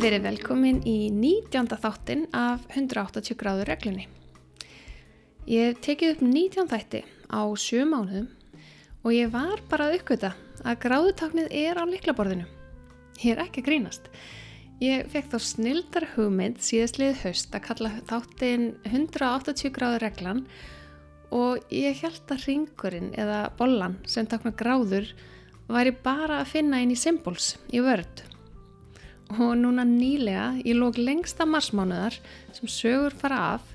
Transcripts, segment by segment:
Verið velkomin í 19. þáttin af 180 gráður reglunni. Ég tekið upp 19 þætti á 7 mánuðum og ég var bara að uppgöta að gráðutaknið er á liklaborðinu. Ég er ekki að grínast. Ég fekk þá snildar hugmynd síðastlið haust að kalla þáttin 180 gráður reglan og ég held að ringurinn eða bollan sem takna gráður væri bara að finna inn í symbols í vörd og núna nýlega í lók lengsta marsmánuðar sem sögur fara af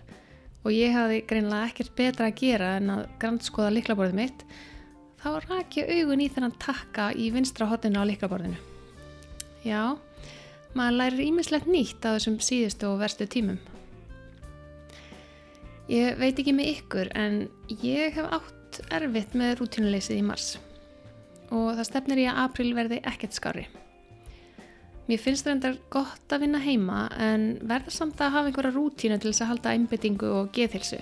og ég hafi greinlega ekkert betra að gera en að grannskoða liklaborðið mitt þá rak ég augun í þennan takka í vinstra hotinu á liklaborðinu. Já, maður lærir ímislegt nýtt á þessum síðustu og verstu tímum. Ég veit ekki með ykkur en ég hef átt erfitt með rútínuleysið í mars og það stefnir ég að april verði ekkert skári. Mér finnst reyndar gott að vinna heima en verður samt að hafa einhverja rútínu til þess að halda einbyttingu og geðhilsu.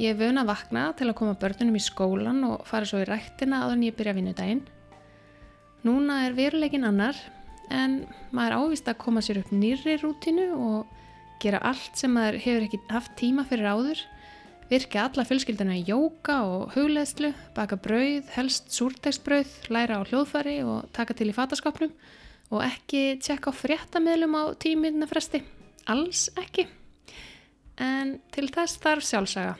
Ég er vöna vakna til að koma börnunum í skólan og fara svo í rættina áður en ég byrja að vinna daginn. Núna er veruleikin annar en maður ávist að koma sér upp nýri rútínu og gera allt sem maður hefur ekki haft tíma fyrir áður, virka alla fjölskylduna í jóka og hugleðslu, baka brauð, helst súrtegsbrauð, læra á hljóðfari og taka til í fataskapnum og ekki tjekka á fréttamiðlum á tíminna fresti. Alls ekki. En til þess þarf sjálfsaga.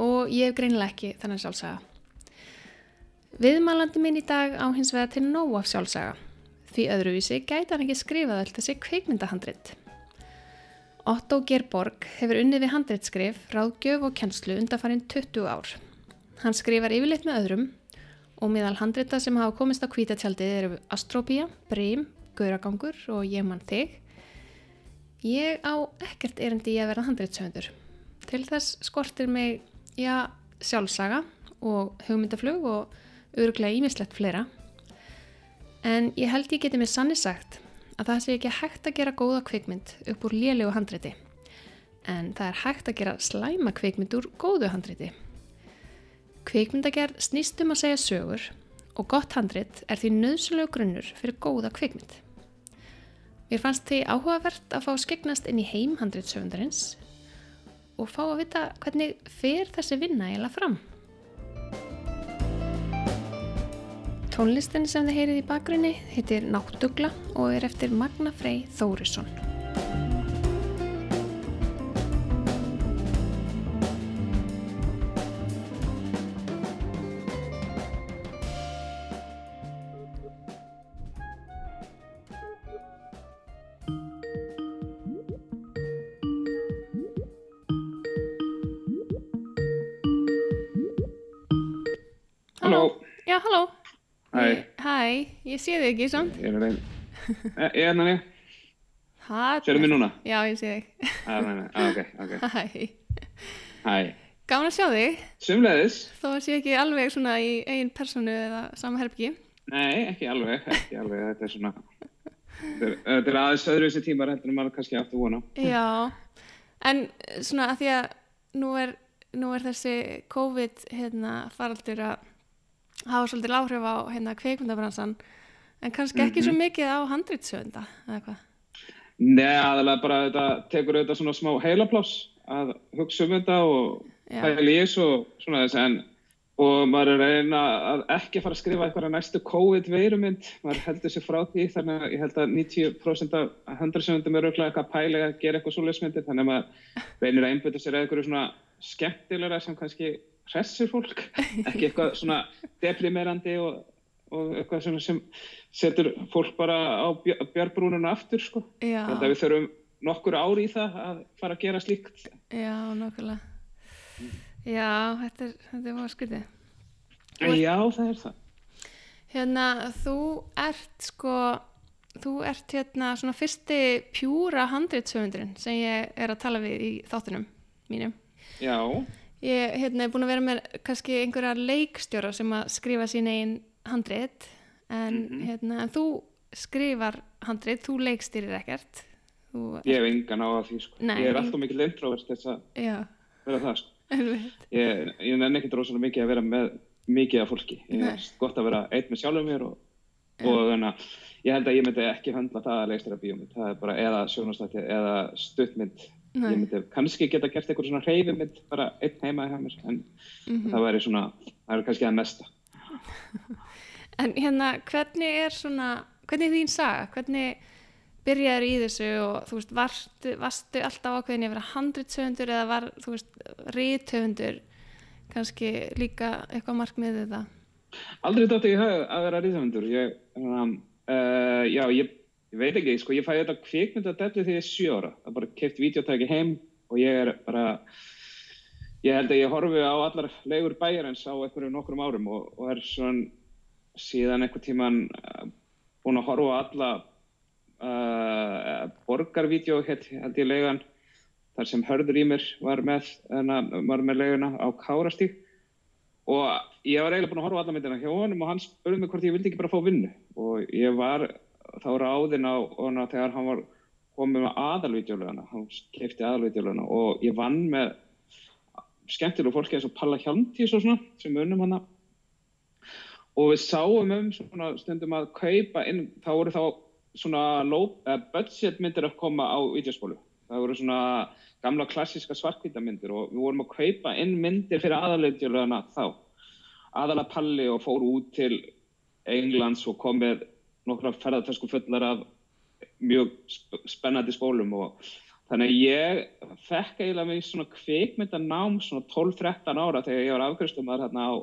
Og ég hef greinilega ekki þennan sjálfsaga. Viðmælandi minn í dag á hins vega til nóg af sjálfsaga. Því öðruvísi gæti hann ekki skrifað allt þessi kveikmyndahandrit. Otto Gerborg hefur unnið við handritskrif, ráðgjöf og kennslu undanfarinn 20 ár. Hann skrifar yfirleitt með öðrum og miðal handrita sem hafa komist á kvítatjaldið eru Astrópía, Brím, Gauragangur og Ég mann þig. Ég á ekkert erindi í að vera handritsöfundur. Til þess skortir mig, já, sjálfsaga og hugmyndaflug og öruglega ímislegt fleira. En ég held ég geti mér sannig sagt að það sé ekki hægt að gera góða kvikmynd upp úr lélegu handriti. En það er hægt að gera slæma kvikmynd úr góðu handriti. Kvikmyndagerð snýst um að segja sögur og gott handrit er því nöðsulegu grunnur fyrir góða kvikmynd. Mér fannst því áhugavert að fá skegnast inn í heim handritsöfundarins og fá að vita hvernig fer þessi vinna eiginlega fram. Tónlistin sem þið heyrið í bakgrunni heitir Náttugla og er eftir Magna Frey Þórisson. Ég sé þig ekki samt. Ég er að reyna. Eh, Ég er hérna þig. Sérðu mig núna? Já, ég sé þig. Nei. Ah, ok, ok. Hæ. Hæ. Gáðan að sjá þig. Sumleðis? Þó að sé ekki alveg svona í eigin personu eða sama herbyggi. Nei, ekki alveg, ekki alveg. Þetta er svona, þetta er, er aðeins öðruvísi tímar heldur en maður kannski aftur vona. Já, en svona að því að nú er, nú er þessi COVID hérna, faraldur að hafa svolítið áhrif á hérna, kveikmyndabransan en kannski ekki svo mikið á handrýtsöfunda eða hvað. Nei, aðalega bara þetta tekur auðvitað svona smá heilapláss að hugsa um þetta og pæla í þessu og svona þess en og maður er reyna að ekki fara að skrifa eitthvað næstu COVID-veirumynd. Maður heldur sér frá því þannig að ég held að 90% af handarsöndum er auðvitað eitthvað pælega að gera eitthvað svoleiðsmyndir þannig að maður reynir að einbjöta sér eitthvað svona skemmtilegra sem kannski hressir fólk ekki eitthvað svona deprimerandi og, og eitthvað svona sem setur fólk bara á bj- björbrúnuna aftur sko. Held að við þurfum nokkur ári í það að fara að gera slíkt já, nokkulega. Já, þetta er, þetta er ert- já, það er það Hérna, þú ert sko, þú ert hérna svona fyrsti pjúra handrýtsöfundurinn sem ég er að tala við í þáttunum mínum. Já, Ég hérna, er búin að vera með kannski einhverja leikstjóra sem að skrifa sín einn handrit en, Mhm. hérna, en þú skrifar handrit, þú leikstýrir ekkert. Þú, ég hef engan á að því sko. Ég er alltaf mikil introvert þess að vera það sko. Ég, ég nenni ekkert rosalega mikið að vera með mikið af fólki. Ég er gott að vera einn með sjálfum mér og, og þannig að ég held að ég myndi ekki höndla það að leikstæra bíómynd, það er bara eða sjónastætti eða stuttmynd Nei. ég myndi kannski geta gert eitthvað svona hreyfimynd bara einn heima hjá mér en Mhm. það væri svona, það er kannski það mesta En hérna, hvernig er svona, hvernig er þín saga? Hvernig byrjaður í þessu og þú veist, varstu, varstu alltaf ákveðin í að handritsöfundur eða var, þú veist, rítöfundur kannski líka eitthvað markmiðið það? Aldrei dótti ég hafði að vera ríðhöfundur. Ég, um, uh, já, ég, ég veit ekki, sko, ég fæði þetta kvikmyndadellu þegar ég er sjö ára. Það bara keft videotæki heim og ég er bara, ég held að ég horfi á allar leigur bæjarins á einhverjum nokkrum árum og, og er svona síðan einhver tíman uh, búin að horfa alla uh, borgarvídeó, held, ég leigan, þar sem Hörður í mér var með, með leiguna á Kárastík og ég var eiginlega búin að horfa alla myndina hjá honum og hann spurði mig hvort ég vildi ekki bara fá vinnu. Og ég var þá ráðinn á hana þegar hann var komið með aðalvídeólegana hann kefti aðalvídeólegana og ég vann með skemmtilegu fólki eins og Palla Hjalmtís og svona sem unnum hana og við sáum um svona stundum að kaupa inn, þá voru þá svona low, uh, budget myndir að koma á vídeospólu það voru svona gamla klassíska svarkvítamyndir og við vorum að kaupa inn myndir fyrir aðalegdjörðana þá. Aðalega Palli og fór út til Englands og kom með nokkra ferðartösku fullar af mjög sp spennandi spólum og þannig að ég fekk eiginlega mig svona kvikmyndanám svona 12-13 ára þegar ég var afkvæmstum að hérna á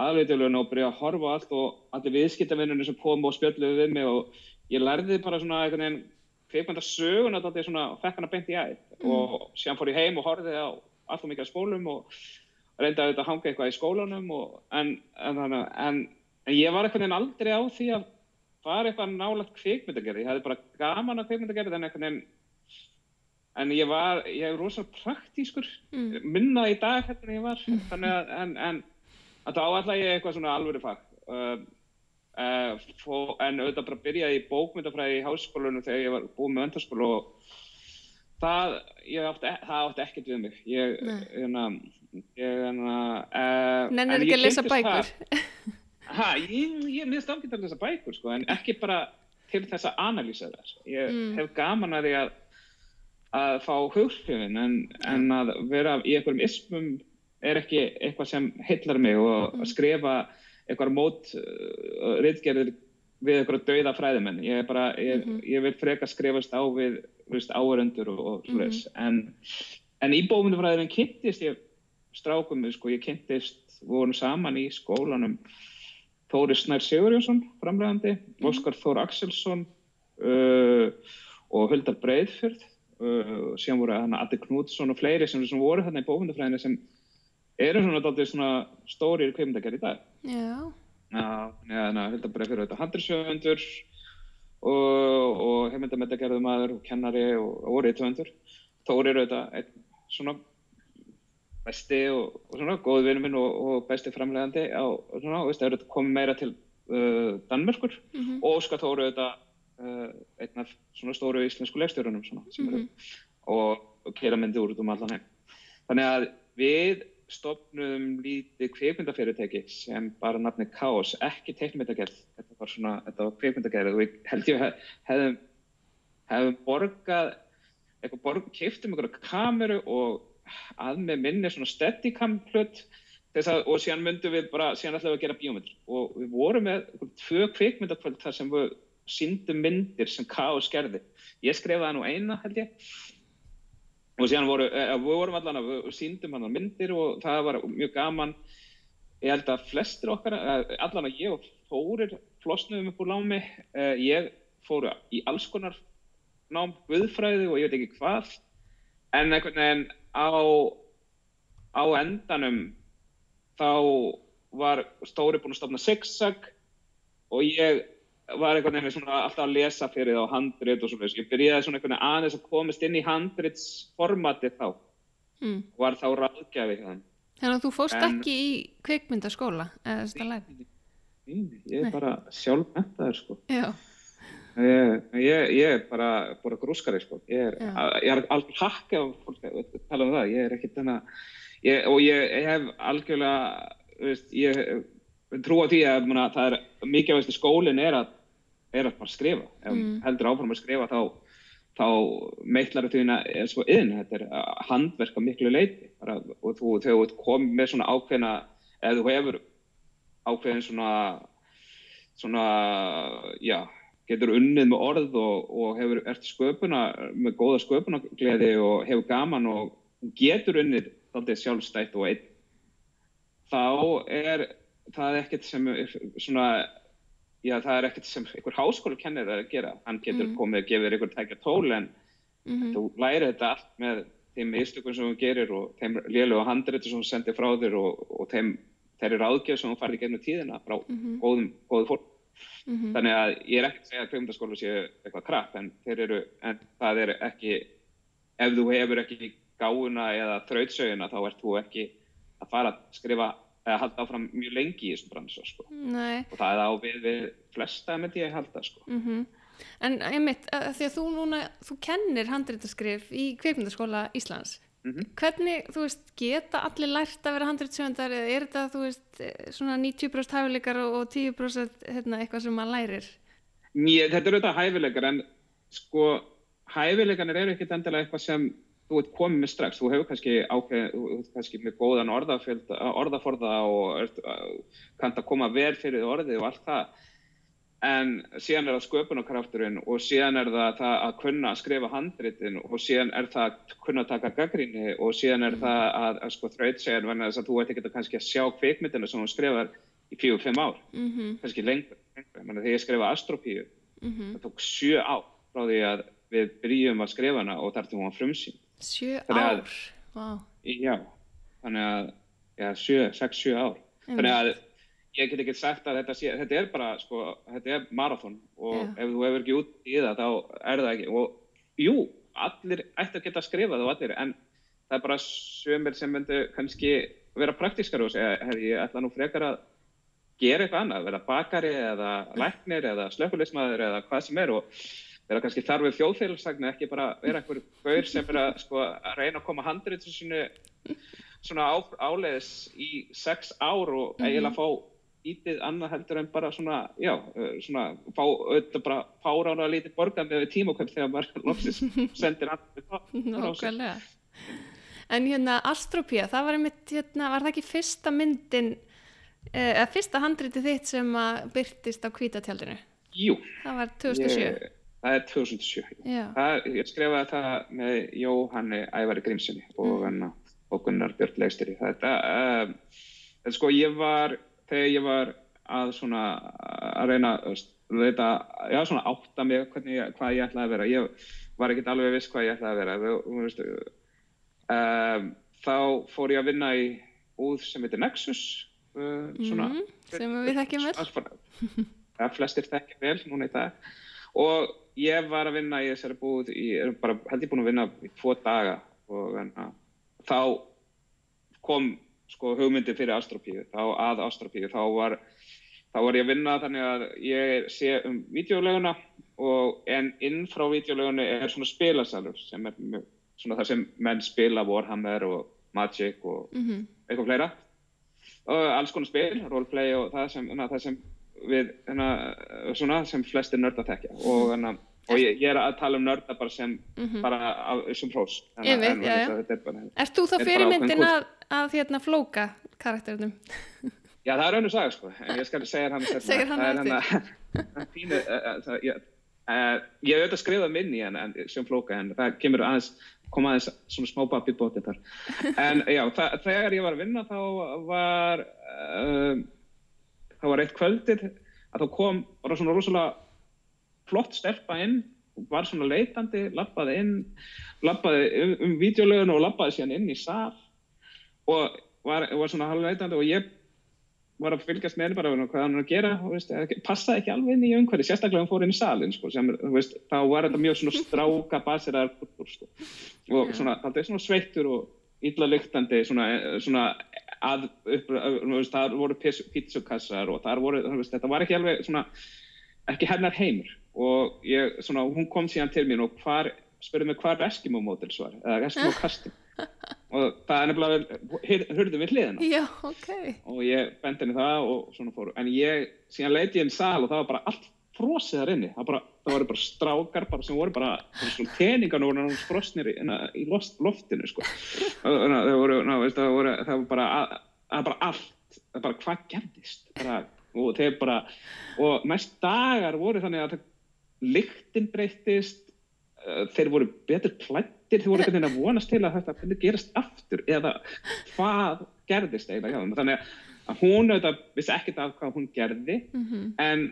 aðalegdjörðuna og byrja að horfa allt og allir viðskiptavinnunni sem kom og spjöldluði við mig og ég lærði bara svona einhvern veginn kveikmyndasögun að þetta er svona fekk hana beint í æð. Mm. og síðan fór ég heim og horfið á alltaf mikið spólum og reyndi að þetta hanga eitthvað í skólanum og, en, en, en, en ég var eitthvað aldrei á því að var eitthvað nálagt kveikmyndagerði ég hefði bara gaman að kveikmyndagerði en eitthvað en ég var ég hef rosalega praktískur. Mm. minna í dag hérna ég var. Þannig að en, en að þá ætla ég eitthvað svona alvöru fag. Uh, uh, fó, en auðvitað bara byrjaði í bókmyndafræði í háskólunum þegar ég var búið með öndarskólu og það, átti, það átti ekkert við mig. Ég, hérna hérna uh, Nennir ekki að lesa bækur. Hæ, ég, ég minnst ágætt að lesa bækur sko, en ekki bara til þess að analýsa þær. Ég mm. hef gaman að því að að fá hughrifin en, en að vera í einhverjum ismum er ekki eitthvað sem heillar mig og að skrifa eitthvað mót uh, riðgerðir við eitthvað dauða fræðimenn ég, bara, ég, mm -hmm. ég vil freka skrifast á við áöröndur og, og mm -hmm. en, en í bómyndufræðin kynntist ég strákum sko, ég kynntist, við vorum saman í skólanum Þóri Snær Sigurjónsson framlegandi, mm -hmm. Óskar Þór Axelsson uh, og Huldar Breiðfjörð uh, síðan voru hann Adi Knútsson og fleiri sem, sem voru þarna í bómyndufræðinu sem eru svona, dálítið, svona stórir kveimdagar í dag Já. Þannig að Huldar Breiðfjörð þetta handrisjöfundur og, og heimildamettagerðumadur og kennari og, reytvöndur Þóri eru þetta einn svona besti og, og svona góð vinnu minn og, og besti framlegandi á svona, og það eru komið meira til uh, Danmörkur mm -hmm. og Óskar Þóru þetta uh, einn af svona stóru íslensku leikstjórunum Mhm. eru og, kera myndi úr út um allan heim þannig að við stopnum lítið kveikmyndafyrirtæki sem bara nafni Kaos, ekki teiknmyndagerð þetta var svona, þetta var kveikmyndagerð og við held ég hef, hefðum hefðum borgað eitthvað borg, kiftum einhverja kameru og að með minni svona steadicam hlut að, og síðan myndum við bara, síðan ætlum við að gera bíómyndir. Og við vorum með tvö kveikmyndakvöld þar sem við síndum myndir sem Kaos gerði. Ég skrifaði nú eina held ég og síðan voru, eh, við vorum allan að síndum hann myndir og það var mjög gaman. Ég held að flestir okkar, eh, allan að ég og Þórir flosnuðum upp úr lámi eh, ég fóru í alls konar nám guðfræði og ég veit ekki hvað. En einhvern veginn á, á endanum þá var Stóri búinn að stofna Zigzag og ég var einhvern veginn svona alltaf að lesa fyrir það á handrit og svona ég byrjaði svona einhvern veginn aðeins að komast inn í handritsformati þá. Mm. og var þá ráðgjafi þeim. Þannig að þú fóst En- ekki í kveikmyndaskóla eða þetta læg ég er bara sjálf mentaður sko. Já, Ég, er bara, bara grúskari sko. ég er, ég er alveg hakka af fólk tala um það, ég er ekkert þennan og ég, ég hef algjörlega veist, ég trú á því að muna, það er mikilvægst í skólinn er að er að skrifa. Ef Mm. heldur áfram að skrifa þá þá meitlar því er svo inn, þetta er uh, handverk á miklu leiti bara, og þú, þegar þú ert komið með svona ákveðna eða þú hefur ákveðin svona svona, já getur unnið með orð og, og hefur ert sköpuna, með góða sköpunagleði og hefur gaman og getur unnið þáttið sjálfstætt og einn þá er það ekkert sem er svona já, það er ekkert sem einhver háskóla kennir að gera, hann getur Mm. komið og gefið þér einhver tækja tól en Mhm. þú lærir þetta allt með þeim mistökum sem þú gerir og þeim lélugu handritu sem þú sendir frá þér og, og þeim þeirri ráðgjöf sem þú farið gegnum tíðina frá Mhm. góðum, góðu fólk. Mhm. Þannig að ég er ekki að segja að kveimdaskóla séu eitthvað krapp en þeir eru, en það er ekki, ef þú hefur ekki gáuna eða þrautsöguna þá ert þú ekki að fara að skrifa eða halda áfram mjög lengi í þessum bransa sko. Og það er á við, við flesta myndi ég halda sko. mhm. En einmitt, að því að þú núna, þú kennir handreitaskrif í kveikmyndaskóla Íslands. Mm Hvernig, þú veist, geta allir lært að vera handreitsjöndar eða er þetta, þú veist, svona 90% hæfileikar og og 10% hérna, eitthvað sem maður lærir? Mér, þetta eru auðvitað hæfileikar en sko hæfileikanir eru ekkert endilega eitthvað sem þú ert komið með strax, þú hefur kannski ákveð, þú ert kannski með góðan orðafjöld, orðaforða og kannt að koma vel fyrir orðið og allt það en síðan er það sköpunarkrafturinn og síðan er það, það að kunna að skrifa handritin og síðan er það að kunna að taka gaggrinni og síðan er það að, að sko þrautsegjan vegna þess að þú ert ekki að kannski að sjá kvikmyndina sem hún skrifar í fjögur, fimm ár, Mhm, kannski lengur, lengur. Þegar ég skrifa Astropíu mhm. það tók sjö ár frá því að við byrjum að skrifa hana og þar til hún var frumsýnd. Sjö ár, vá. Já, þannig að, já, sjö, sex, sjö ár. Þannig að ég get ekki sagt að þetta sé, þetta er bara, sko, þetta er marathón og Já. ef þú hefur ekki út í það, þá er það ekki. Og jú, allir ætti að geta skrifað og allir, en það er bara sömur sem myndu kannski vera praktískar og segja, herri, ég ætla nú frekar að gera eitthvað annað, vera bakari eða læknir eða slökkulismæður eða hvað sem er og vera kannski þarfið þjóðfélagsagni, ekki bara vera einhver gaur sem er að, sko, að reyna að koma handrið til sinu svona á, áleiðis í sex ár og Mhm. eiginlega fá ítið annað heldur en bara svona, já, uh, svona fá auðvitað bara fárána lítið borgað með tímakvöld þegar maður loksins sendir. Nákvæmlega. En hérna Astropía, það var einmitt, hérna, var það ekki fyrsta myndin, eh, eða fyrsta handritið þitt sem að byrtist á kvítatjaldinu? Jú, Það var 2007. ég, það er 2007. Já, Það, ég skrifaði það með Jóhanni Ævari Grímssoni og, mm. og Gunnar Björn Leikstýri. Þetta, um, þetta sko ég var, þegar ég var að svona að reyna veita, já svona átta mig hvernig, hvað ég ætlaði að vera. Ég var ekkert alveg viss hvað ég ætlaði að vera. Þú, þú veist, um, þá fór ég að vinna í úð sem heitir Nexus. Uh, svona, Mhm, sem við þekkjum vel. Ja, flestir þekkja vel núna í dag. Og ég var að vinna í þessari búð, í, er bara held ég búin að vinna í tvo daga og enna, þá kom sko hugmyndi fyrir Astropíu, þá að Astropíu, þá var, þá var ég að vinna þannig að ég sé um videoleguna og en inn frá videolegunni er svona spilasalur sem er svona þar sem menn spila Warhammer og Magic og Mhm, eitthvað fleira. Og alls konar spil, roleplay og það sem, na, það sem við hana, svona, sem flestir nörda þekkja. Og, hana, og ég, ég er að tala um nörda bara sem mhm. bara af þessum hrós. Er Ert þú þá fyrirmyndin að, að hérna flóka karakterinum? já það er önnur saga sko. En ég skal segja hann hann eftir. pínu, uh, uh, ég, ég hef auðvitað skrifað minni en, en, sem flóka en það kemur aðeins kom aðeins svona smá babb í bótið þar. En já, það, þegar ég var að vinna þá var um, þá var eitt kvöldið að þá kom, var það svona rosalega flott stelpa inn var svona leitandi, lappaði inn lappaði um, um videolögun og lappaði síðan inn í sal og var, var svona halv leitandi og ég var að fylgjast með henni bara hvað hann er að gera og veist, passaði ekki alveg inn í umhverfi sérstaklega hann fór inn í salin sko, sem, veist, þá var þetta mjög svona stráka basiraðar kultúr sko. og svona, það er svona sveittur og illa lyktandi svona, svona að upp, þú veist, þar voru pítsukassar og þar voru, veist, þetta var ekki alveg svona, ekki hennar heimur. Og ég, svona, hún kom síðan til mín og hvar, spurði mig hvar Eskimo Models var, eða Eskimo Custom og það er nefnilega hurðum við hliðina. Já, ok. og ég bendi henni það og svona fór. En ég, síðan leiti ég inn sal og það var bara allt frosið þar inni það, bara, það voru bara strákar bara, sem voru bara, bara svona teningan og voru frosnir í, í loft, loftinu sko. það voru það voru, það voru bara, að, að bara allt það bara hvað gerðist bara, og þeir bara og mest dagar voru þannig að lyktin breytist uh, þeir voru betur klættir þeir voru veginn að vonast til að þetta gerast aftur eða hvað gerðist eiginlega þannig að hún auðvitað vissi ekkert af hvað hún gerði mm -hmm. en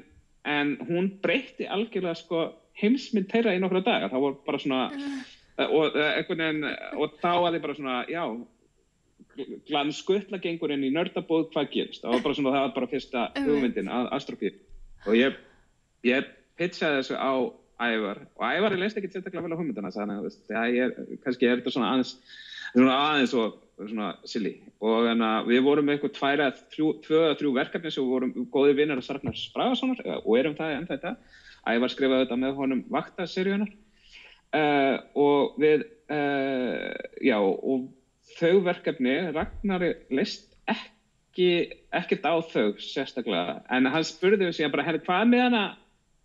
en hún breytti algjörlega sko heimsmynd þeirra í nokkru daga. Það voru bara svona uh. og, veginn, og þá var þið bara svona já glanskuttla gengur inn í nördabóð hvað gerist? Það var bara svona það var bara fyrsta hugmyndin að astrofíl og ég, ég pitchaði þessu á Ævar. Og Ævar er leist ekki sérstaklega vel á hugmyndina þannig að kannski er þetta svona aðeins svona aðeins og svona silly. Og þannig að við vorum með eitthvað tværa, tvö að þrjú verkefni sem vorum góði vinnar að Sarknar Spragasonar og erum það enn þetta Ævar skrifaði þetta með honum vaktaseríunar uh, eh, og við uh, já og þau verkefni Ragnari leist ekki ekkert á þau sérstaklega. En hann spurði við síðan bara herri hvað með hana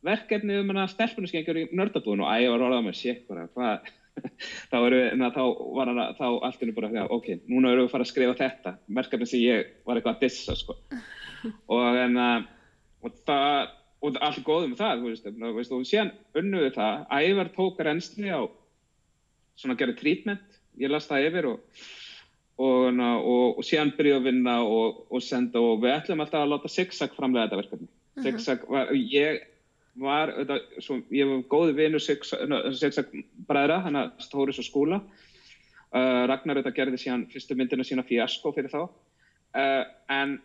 verkefni um hana stelpunuskengjur í nördabúðun og Ævar orðaði með sér hvað þá, við, na, þá var hann þá allt innum bara, já, ok, núna erum við að fara að skrifa þetta verkefni sem ég var eitthvað að dissa sko. og en og það, og allt er góð um það þú veist, veist, og síðan unnuði það, ævar tókar ennsli á svona að gera trítment ég las það yfir og og, og, og síðan byrjuði að vinna og, og senda og við ætlum alltaf að láta Zigzag framlega þetta verkefni Zigzag var, ég var, þetta, svo, ég var góði vinur Sexak-bræðra, hann að Stóris og skúla. Uh, Ragnar þetta gerði síðan fyrstu myndinu sína fjasko fyrir þá. Uh, en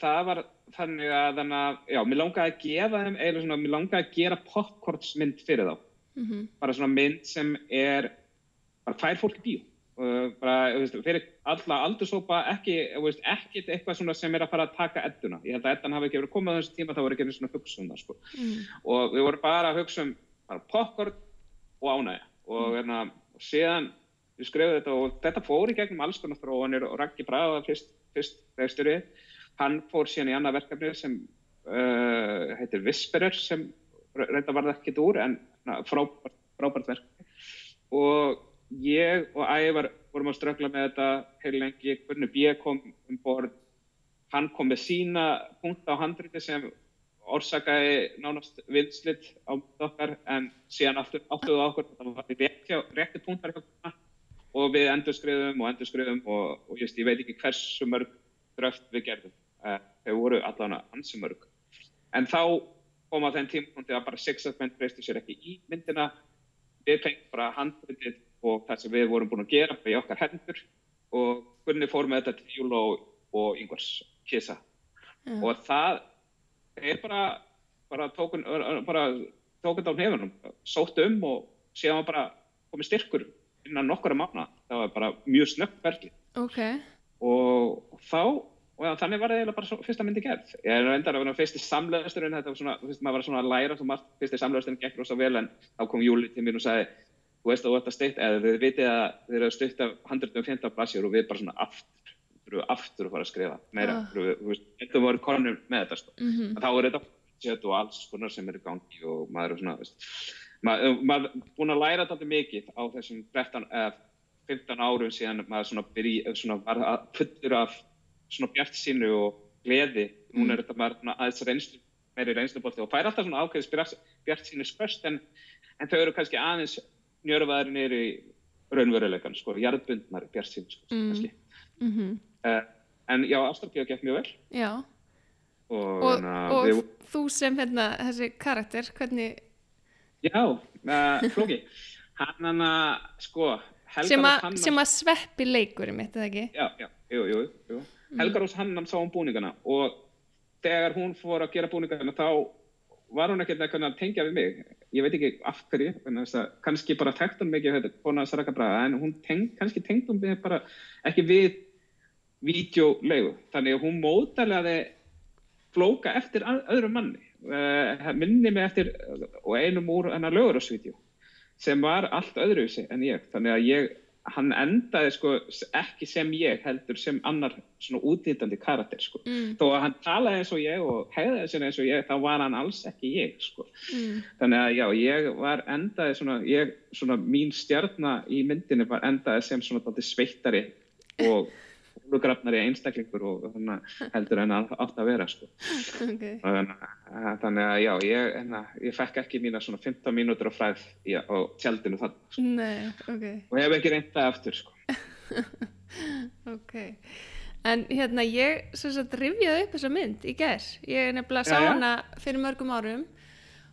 það var þannig að þannig að, já, mér langaði að gefa þeim, eða svona, mér langaði að gera popcornsmynd fyrir þá. Mm -hmm. Bara svona mynd sem er, bara fær fólk í bíu. Uh, bara, veist, fyrir alla aldursópa ekki, veist, ekki eitthvað sem er að fara að taka edduna ég held að eddan hafi ekki verið komið á þessu tíma þá voru ekki einu svona hugsa um það sko. mm. og við vorum bara að hugsa um popcorn og ánægja og, mm. Erna, og síðan við skrifum þetta og þetta fór í gegnum alls konar þróanir og Raggi Braga fyrst, fyrst reistur við hann fór síðan í annað verkefni sem uh, heitir Whisperer sem reynda var það ekkit úr en frábært, frábært verkefni og ég og Ævar vorum að ströggla með þetta heil lengi, hvernig B. kom um borð, hann kom með sína punkt á handriti sem orsakaði nánast vilslitt á okkar en síðan áttuðu okkur það var rétti punktar og við endur skriðum og endur skriðum og, og just, ég veit ekki hversu mörg dröft við gerðum. Uh, þau voru allavega ansi mörg. En þá kom á þenn tímpunkti að bara sexatmenn breystu sér ekki í myndina. Við fengum bara handritið og það sem við vorum búin að gera í okkar hendur. Og Gunni fór með þetta til Júl og, og Yngvars kisa. Mm. og það er bara bara tókun bara tókun á nefnum sótt um og séðan bara komið styrkur innan nokkara mánu það var bara mjög snögg verkli okay. og þá og já, þannig var það bara svo, fyrsta myndi gerð. Ég er reyndar að vera fyrsti samlegasturinn þetta var svona, fyrst, maður var svona að læra fyrsti samlegasturinn gekk rosa vel en þá kom Júli til mér og sagði þú veist að þú ert að styrta, eða við vitið að þið eru að styrta 115 blassjur og við bara svona aftur, aftur að fara að skrifa meira, ah. þú veist, þetta voru konur með þetta, sko. mm -hmm. þá er þetta sett og alls konar sem er í gangi og maður er svona, veist, maður, maður er búin að læra þetta mikið á þessum 13, eða 15 árum síðan maður svona byrji, svona var fullur af svona bjart sínu og gleði, mm. núna er þetta maður aðeins reynslu, meiri reynslubólti og fær alltaf svona ákveðis bjart sínu spöst en, en þau eru kannski aðeins njörfaðurinn er í raunveruleikan, sko, jarðbundnar björnsinn, sko, mm. kannski. Mm -hmm. uh, en já, Ástrafíða gekk mjög vel. Já. Og, og, og við... þú sem hérna, þessi karakter, hvernig... Já, uh, Flóki, hann hann að, sko, Rós Hannan... Sem að sveppi leikurum, eitthvað ekki? Já, já, jú, jú, jú. Mm. Helgar Rós Hannan sá um búningana og þegar hún fór að gera búningana þá var hún ekkert að tengja við mig ég veit ekki af hverju, kannski bara tekt hún mikið en hún teng, kannski tengd hún bara ekki við videolegu, þannig að hún mótalega flóka eftir öðrum manni uh, minni mig eftir og einum úr hennar lögurásvídeó sem var allt öðruvísi en ég. Þannig að ég hann endaði sko ekki sem ég heldur sem annar svona útýndandi karakter sko. mm, Þó að hann talaði eins og ég og hegðaði sér eins og ég, þá var hann alls ekki ég sko. mm, Þannig að já, ég var endaði svona, ég, svona mín stjarnar í myndinni var endaði sem svona dálítið sveittari og holugrafnari einstaklingur og heldur en að átt að vera sko. ok, Þannig að, þannig að já, ég, enna, ég fekk ekki mína svona 15 mínútur á fræð í, á tjaldinu þannig sko. nei, ok, og hef ekki reynt það aftur sko. ok. En hérna, ég rifjaði upp þessa mynd í ger. Ég nefnilega sá Já, já. hana fyrir mörgum árum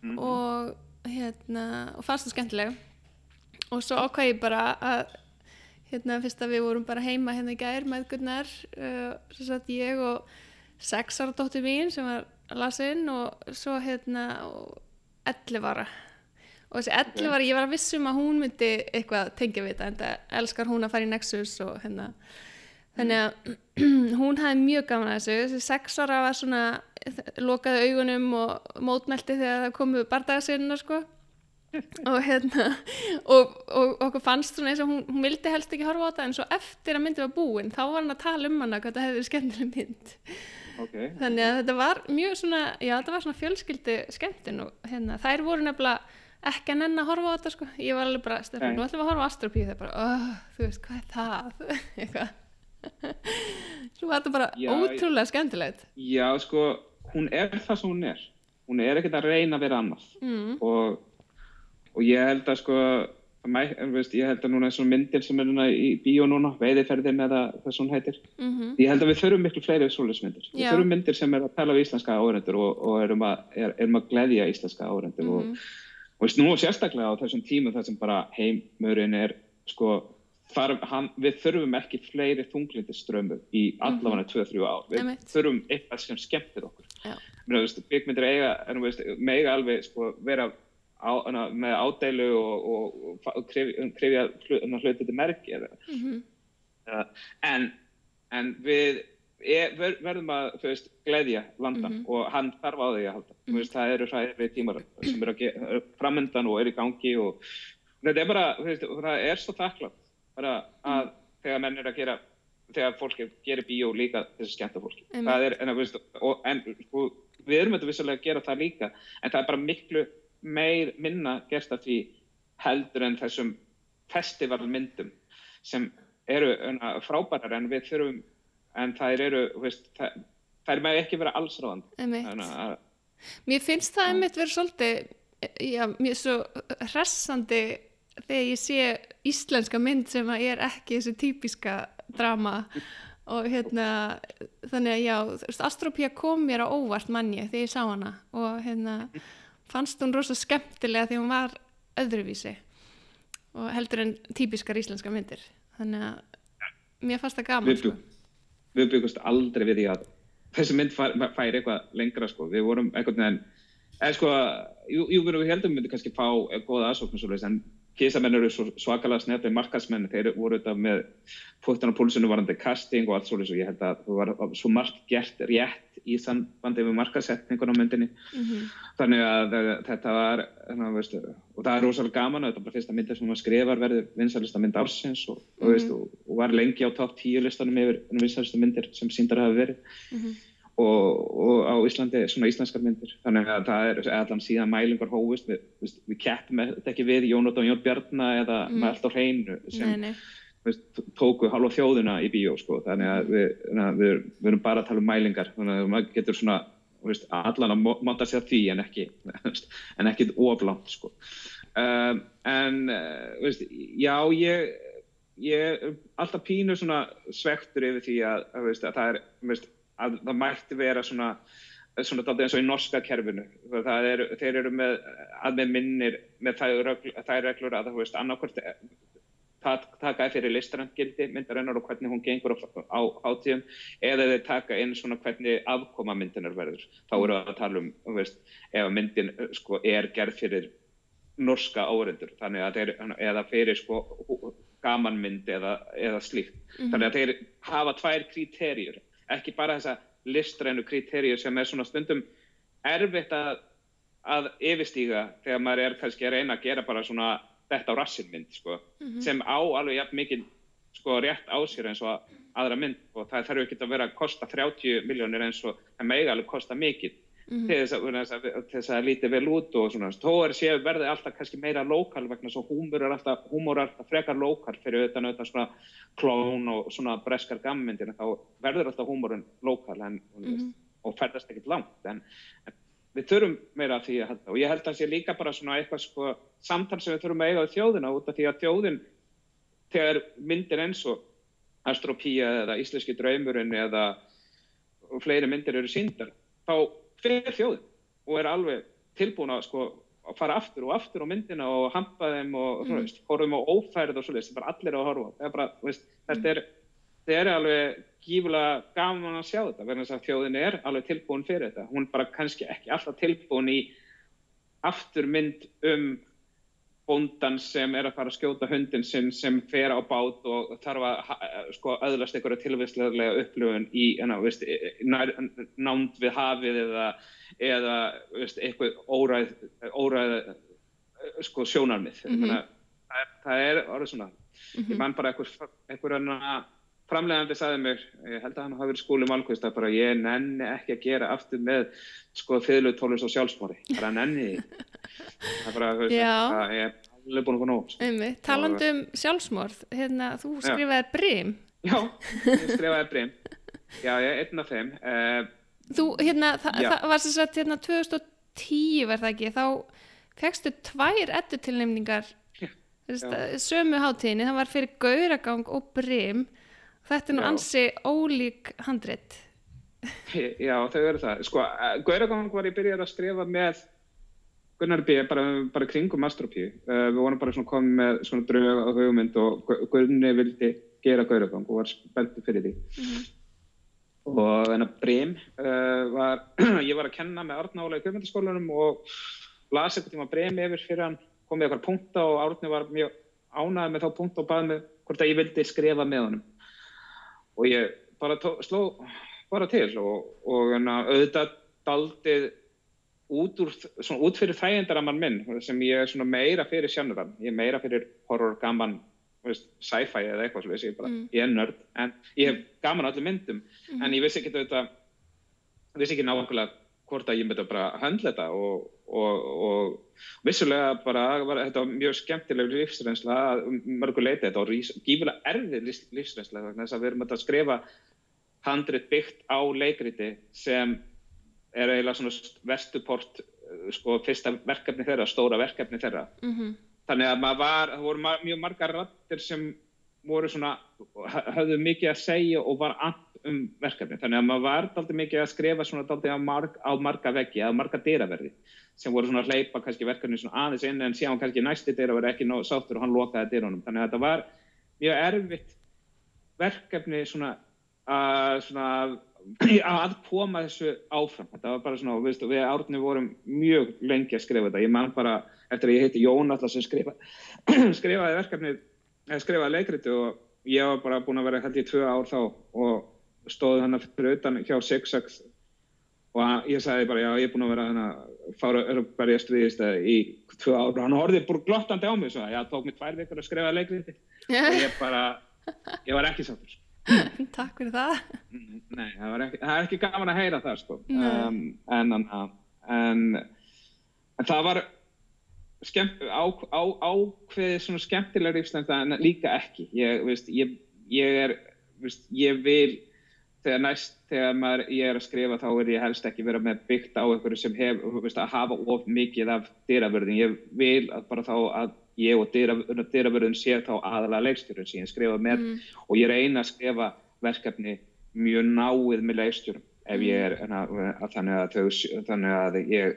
Mhm. og hérna, og fannst það skemmtileg. Og svo ákvað ég bara að hérna, fyrst að við vorum bara heima hérna í gær með gurnar, uh, sem sagt ég og sex ára dóttir mín sem var lasinn og svo hérna og 11 ára. Og þessi 11 ára, ég var að vissum að hún myndi eitthvað tengja við þetta, en það elskar hún að fara í Nexus og hérna þannig að hún hafði mjög gaman að þessu þessi sex ára var svona lokaði augunum og mótmelti þegar það komu bardagasinn sko. og hérna og, og okkur fannst svona eins og hún, hún vildi helst ekki horfa á þetta en svo eftir að myndi var búin þá var hann að tala um hana hvað þetta hefði verið skemmtileg mynd. Okay. þannig að þetta var mjög svona já þetta var svona fjölskyldu skemmtin og hérna þær voru nefnilega ekki að nenn að horfa á þetta sko. Ég var alveg bara, Stefán, nú ætlum við að horfa á Astropíu það er bara, oh, þú veist, hvað er það? Eitthvað. Svo var þetta bara Já, ótrúlega skemmtilegt. Já, sko, hún er það sem hún er. Hún er ekkert að reyna að vera annað. mm, Og, og ég held að, sko, mæ, en veist, ég held að núna svona myndir sem er núna í bíó núna, veiðiferðin eða það svona heitir. mm Ég held að við þurfum miklu fleiri svoleiðsmyndir. Við þurfum myndir sem er að tala við íslenska áhrendur og, og erum, að, er, erum að gleðja íslenska áhrendur. Mhm. Og, og veist, nú sérstaklega á þessum tímum þar sem bara heimurinn er, sko, þar, hann, við þurfum ekki fleiri þunglindiströmmu í allavega 2-3 ár. Við Einmitt. þurfum eitthvað sem skemmtir okkur. Byggmyndir eiga, mega alveg sko, vera á, hana, með ádeilu og, og, og, og krefja hlu- hana, hluti til merki eða, mm eða, en, en við e, ver, verðum að veist, gleðja landan Mhm. og hann þarf á því að halda. Mm veist, það eru hræðið tímar sem eru eru framöndan og eru í gangi og þetta er bara, veist, það er svo þakklátt að þegar menn eru að gera þegar fólk er- gerir bíó líka þessi skemmta fólki. Er, en, en við erum þetta vissulega að gera það líka en það er bara miklu meir minna gert af því heldur en þessum festivalmyndum sem eru frábærar en við þurfum en þær eru, veist, þær, þær með ekki vera að Mér finnst það einmitt verið svolítið, já, er svo hressandi þegar ég sé íslenska mynd sem að er ekki þessi típiska drama og hérna, þannig að já, Astropía kom mér á óvart manni þegar ég sá hana og hérna fannst hún rosa skemmtilega því hún var öðruvísi og heldur en típiskar íslenska myndir. Þannig að mér fannst það gaman, við, sko. við byggust aldrei við því að þessi mynd fær, fær eitthvað lengra sko. við vorum einhvern veginn eða sko, jú, jú við heldum myndi kannski fá eh, góða aðsókn en kísamenn eru svakalega snefni markasmenn, þeir voru þetta með fóttan á púlsinu varandi casting og allt svoleiðis og ég held að það var svo margt gert rétt í sambandi við markasetningun á myndinni Mm þannig að eh, þetta var þannig, að, veistu, og það er rosalega gaman að þetta bara fyrsta myndir sem maður skrifar verður vinsalista mynd ársins og, Mhm. og, veist, og, og var lengi á topp 10 listanum yfir vinsalista myndir sem síndar hafa verið -hmm. Og, og á Íslandi svona íslenskar myndir þannig að það er allan síðan mælingar hófust við, við, við keppum þetta ekki við Jón Ótt og Jón Bjarna eða Mm. með allt á hreinu sem Nei, nei. veist, tóku halva þjóðina í bíó sko. þannig að við, við, við erum bara að tala um mælingar þannig að maður getur svona allan að mo- monta sér því en ekki en ekki oflátt sko. um, en veist, já ég ég er alltaf pínu svona svektur yfir því að, að, að það er að það mætti vera svona svona dálítið eins og í norska kerfinu. Er, þeir eru með að með minnir með þær reglur, að það veist annarkvort tak- taka fyrir listrangildi myndarinnar og hvernig hún gengur á, á hátíðum eða þeir taka inn svona hvernig afkoma myndinar verður. Þá eru að tala um, veist, ef myndin eh, sko er gerð fyrir norska árendur þannig að þeir, eða fyrir sko gamanmynd eða, eða slíkt. Mhm. þannig að þeir hafa tvær kriterjur ekki bara þessa listrænu kriterjur sem er svona stundum erfitt að, að yfirstíga þegar maður er kannski að reyna að gera bara svona þetta á rassin mynd sko, sem á alveg jafn mikið sko rétt á sér eins og aðra mynd og það þarf ekki að vera að kosta 30 miljónir eins og það megi alveg kosta mikið þess að, til þess að, til þess að líti vel út og svona, þó er séu verði alltaf kannski meira lokal vegna svo húmur er alltaf, húmur er alltaf frekar lokal fyrir utan auðvitað svona klón og svona breskar gammyndir þá verður alltaf húmurinn lokal en, Mhm. og ferðast ekkert langt en, en við þurfum meira af því að halda. Og ég held að það sé líka bara svona eitthvað sko samtal sem við þurfum að eiga á þjóðina út af því að þjóðin þegar myndir eins og Astropía eða Íslenski draumurinn eða fleiri myndir eru síndar þá fyrir þjóðin og er alveg tilbúin að sko að fara aftur og aftur á myndina og hampa þeim og mm. veist, horfum á ófærið og svolítið sem bara allir er að horfa er bara, veist, þetta er þetta er alveg gífulega gaman að sjá þetta verðan þess að þjóðin er alveg tilbúin fyrir þetta. Hún bara kannski ekki alltaf tilbúin í afturmynd um bóndan sem er að fara að skjóta hundin sinn sem fer á bát og þarf að sko, öðlast einhverja tilvægslega upplöfun í enná, veist, nær, nánd við hafið eða, eða veist, eitthvað óræð, óræð sko, sjónarmið. Mm Mhm. -hmm. það, er, það er orðið svona. Ég man bara einhver, einhver framlegandi sagði mér, ég held að hann hafi verið skúli málkvist að bara ég nenni ekki að gera aftur með sko fiðlutólus og sjálfsmári. Bara nenni. Það er bara, þú veist, það er alveg búin að fá nóg. sko. Talandi um sjálfsmorð, hérna, þú skrifaði brim. Já, ég skrifaði breym. Já, ég er einn af þeim. Uh, Þú, hérna, þa það var sem sagt, hérna, 2010 var það ekki, þá fegstu tvær eddutilnefningar sömu hátíðinni, það var fyrir gauragang og brim. Þetta er nú ansi ólík handrit. já, þau eru það. Sko, uh, Gauragang var ég byrjað að skrifa með Gunnar B. bara, bara kringum Astropíu. Uh, við vorum bara svona komið með svona drög og hugmynd og Gu- Gunni vildi gera Gauragang og var spenntur fyrir því. Og þennan Brim uh, var, ég var að kenna með Árna Óla í kveimöndaskólanum og las eitthvað tíma Brim yfir fyrir hann, kom með eitthvað punkta og Árni var mjög ánægð með þá punkta og baði mig hvort að ég vildi skrifa með honum. Og ég bara tó, sló bara til og, og hana, auðvitað daldið út, úr, svona, út fyrir þægindaramann minn sem ég er meira fyrir sjannurann. Ég er meira fyrir horror, gaman, sci-fi eða eitthvað svo ég, bara, Mm. ég er nörd en ég hef gaman öllum myndum en ég vissi ekki þetta vissi ekki nákvæmlega hvort að ég myndi bara höndla þetta og, og, og vissulega bara var, þetta mjög skemmtileg lífsreynsla að mörgu leiti þetta var rís- gífulega erfið lífs- lífsreynsla þess að við erum að skrifa handrit byggt á leikriti sem er eiginlega svona vestuport sko fyrsta verkefni þeirra, stóra verkefni þeirra. Mm þannig að maður var, það voru mjög margar rattir sem voru svona höfðu mikið að segja og var and um verkefni, þannig að maður var daldi mikið að skrifa svona daldi á, marg, á marga veggi á marga dyraverði sem voru svona að hleypa kannski verkefni svona aðeins inn en síðan kannski næsti dyraverði ekki nóg sáttur og hann lokaði dyrunum, þannig að þetta var mjög erfitt verkefni svona að svona að koma þessu áfram. Þetta var bara svona, við, við árni vorum mjög lengi að skrifa þetta, ég man bara eftir að ég heiti Jón alltaf sem skrifa, skrifaði verkefni eða skrifaði leikriti og ég var bara búin að vera held ég tvö ár þá og stóði hann fyrir utan hjá Zigzag og hann, ég sagði bara já ég er búin að vera að fara að við í tvö ár og hann horfði bara glottandi á mig svo, já tók mér tvær vikur að skrifa leikriti og ég bara ég var ekki sáttur sko. Takk fyrir það. Nei, það, ekki, það er ekki gaman að heyra það sko. Um, en, en, en, en það var skemmt, á, á, ákveðið svona skemmtilega lífsnæmta en líka ekki ég, veist, ég, ég er veist, ég vil þegar næst þegar maður, ég er að skrifa þá er ég helst ekki vera með byggt á einhverju sem hef, veist, að hafa of mikið af dyravörðin, ég vil bara þá að ég og dyravörðin sé þá aðalega leikstjórun sem ég skrifa með Mm. og ég reyna að skrifa verkefni mjög náið með leikstjórum ef ég er að, þannig, að þau, þannig að ég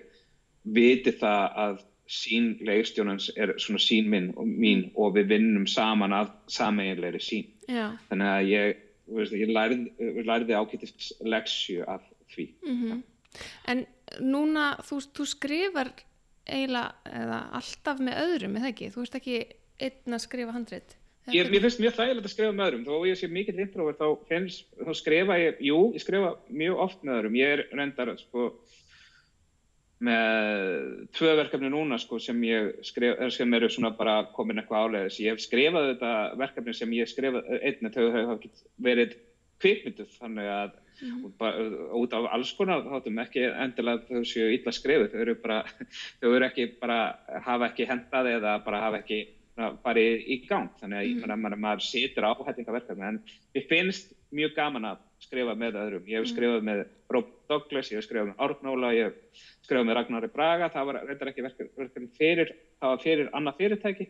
viti það að sín leikstjónans er svona sín minn og mín og við vinnum saman að sameiginlegri sín Já. þannig að ég, veist, ég lærði, lærði ágættis leksju af því. Mm En núna, þú, þú skrifar eiginlega eða alltaf með öðrum, eða ekki? Þú ert ekki einn að skrifa handrit. Eða Ég, mér finnst mjög þægilegt að skrifa með öðrum. Þó ég sé mikill introvert þá, þá skrifa ég, jú, ég skrifa mjög oft með öðrum. Ég er reyndar sko, með tvö verkefni núna sko, sem, skrif, sem eru svona bara komin eitthvað áleiðis. Ég hef skrifað þetta verkefni sem ég skrifað einnig þegar þau hafa verið kvikmynduð þannig að mm. bara, út af alls konar þáttum ekki endilega þau séu illa skrifið. Þau eru bara, þau eru ekki bara, hafa ekki hendað eða bara hafa ekki farið í gang. Þannig að mm. maður, maður situr á hættingaverkefni en ég finnst mjög gaman að skrifa með öðrum. Ég hef mm. skrifað með Rob Douglas, ég hef skrifað með Árnóla, ég hef skrifað með Ragnari Braga, það var reyndar ekki verkefni fyrir, það var fyrir annað fyrirtæki.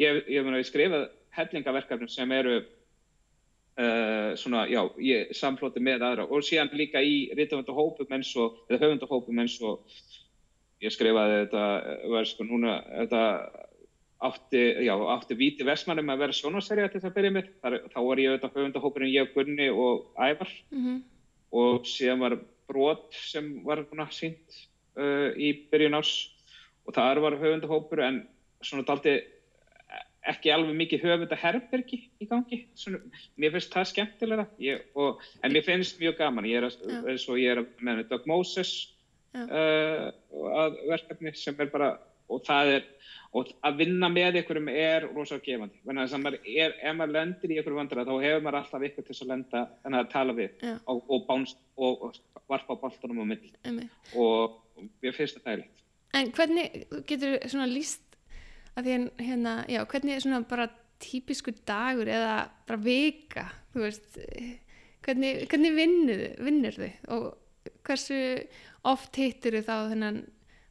Ég hef skrifað hellingaverkefni sem eru uh, svona, já, ég samflóti með aðra og síðan líka í rítumöndahópum eins og, eða höfundahópum eins og ég skrifaði þetta, var sko núna, þetta átti, já, átti Víti Vestmannum að vera sjónaserja til þess að byrja með. Þar, þá var ég auðvitað höfundahópurinn ég, Gunni og Ævar mm -hmm. og síðan var brot sem var sínt uh, í byrjun árs og það var höfundahópur en svona daldi ekki alveg mikið höfundaherbergi í gangi. Svona, mér finnst það skemmtilega ég, og, en mér finnst mjög gaman. Ég er, að, ég er með Doug Moses uh, að verkefni sem er bara og það er og að vinna með ykkurum er rosalega gefandi. Þannig að maður er, ef maður lendir í ykkur vandra þá hefur maður alltaf ykkur til að lenda en að tala við og, og, bánst, og, og varpa á mill og ég finnst það tælitt En hvernig getur svona líst að því hérna, já, hvernig er svona bara típisku dagur eða bara vika þú veist hvernig, hvernig vinnur þið? Og hversu oft hittir þið þá þennan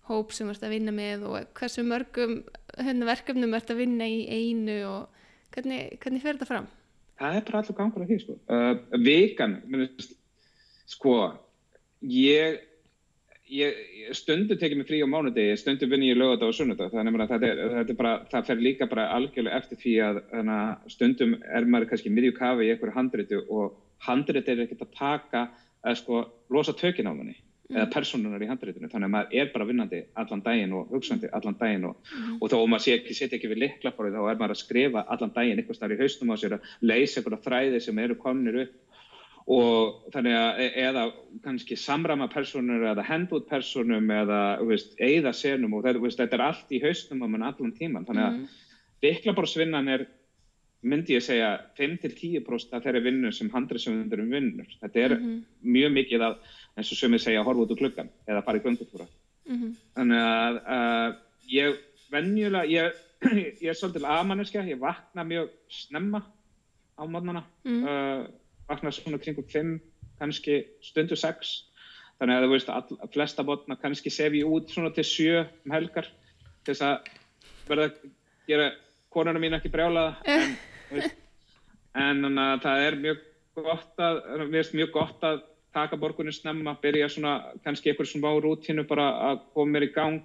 hóp sem ert að vinna með og hversu mörgum hérna, verkefnum ert að vinna í einu og hvernig, hvernig fer þetta fram? Það er bara allur gangur af því sko. Uh, vikan, minnst, sko, ég, ég stundu tekið mig frí á mánudegi, stundu vinni ég lögata á sunnudag, þannig að það, er, það, er bara, það fer líka bara algjörlega eftir því að stundum er maður kannski miðjú kafi í einhverju handritu og handrit er ekkert að taka að sko losa tökin á manni eða personunar í handreitinu þannig að maður er bara vinnandi allan daginn og hugsandi allan daginn og, mm. og þá maður setja ekki við liklaborið þá er maður að skrifa allan daginn eitthvað starf í haustum á sér að leysa einhverja þræði sem eru komnir upp og þannig að e, eða kannski samrama personur eða hendút personum eða veist, eða senum og þetta, veist, þetta er allt í haustum á mann allan tíman þannig að mm. liklaborðsvinnan er myndi ég segja 5-10% af þeirri vinnu sem handreitsöfundurum vinnur þetta er mm -hmm. mjög mikið að eins og sömur segja að horfa út úr klukkan eða fara í göngutúra mm -hmm. þannig að uh, ég venjulega ég, ég er svolítið aðmanniska ég vakna mjög snemma á mótnana mm -hmm. uh, vakna svona kringum 5 kannski stundu 6 þannig að þú veist að flesta mótna kannski sef ég út svona til 7 um helgar til þess að verða að gera konuna mín ekki brjálaða en, en uh, það er mjög gott að, mjög gott að taka borgunni snemma, byrja svona kannski einhver svona á rútínu bara að koma mér í gang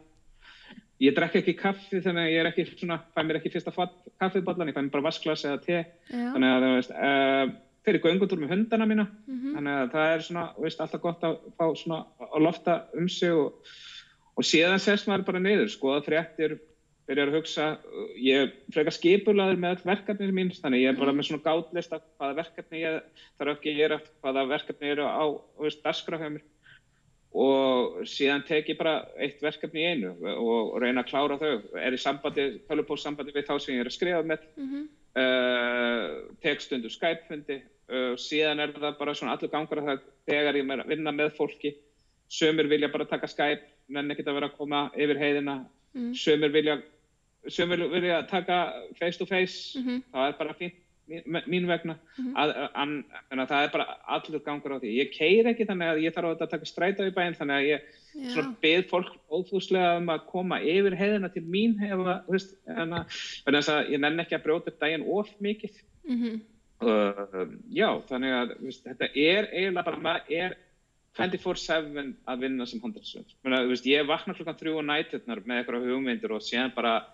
ég drekka ekki kaffi þannig að ég er ekki svona fæ mér ekki fyrsta kaffiballan, ég fæ mér bara vasklas eða te, Já. þannig að það veist uh, fyrir göngutúr með hundana mína mm -hmm. þannig að það er svona, veist, alltaf gott að fá svona að lofta um sig og, og síðan sérst maður bara neyður, skoða fréttir byrjar að hugsa, ég frekar skipulaður með all verkefnið mín, þannig ég er bara með svona gátlista hvaða verkefni ég þarf ekki að gera, hvaða verkefni eru á dasgrafhjöfumir og síðan tek ég bara eitt verkefni í einu og reyna að klára þau, er í sambandi, tölupósambandi við þá sem ég er að skrifa með, mm -hmm. uh, tek stundu Skype-fundi og uh, síðan er það bara svona allur gangur að það þegar ég er að vinna með fólki, sömur vilja bara taka Skype, menn ekkert að vera að koma yfir heiðina, mm. sömur vilja sem vilja taka face to face mm -hmm. það er bara fínt mín vegna mm -hmm. að, að, að það er bara allur gangur á því ég keir ekki þannig að ég þarf að taka stræta í bæinn þannig að ég beð fólk óþúslega um að koma yfir heiðina til mín hefa, veist, að, ég nenn ekki að brjóta upp daginn of mikið mm -hmm. uh, já þannig að veist, þetta er eiginlega bara maður er 24-7 að vinna sem handelsvöld ég vakna klukkan þrjú og nætturnar með eitthvað hugmyndir og séðan bara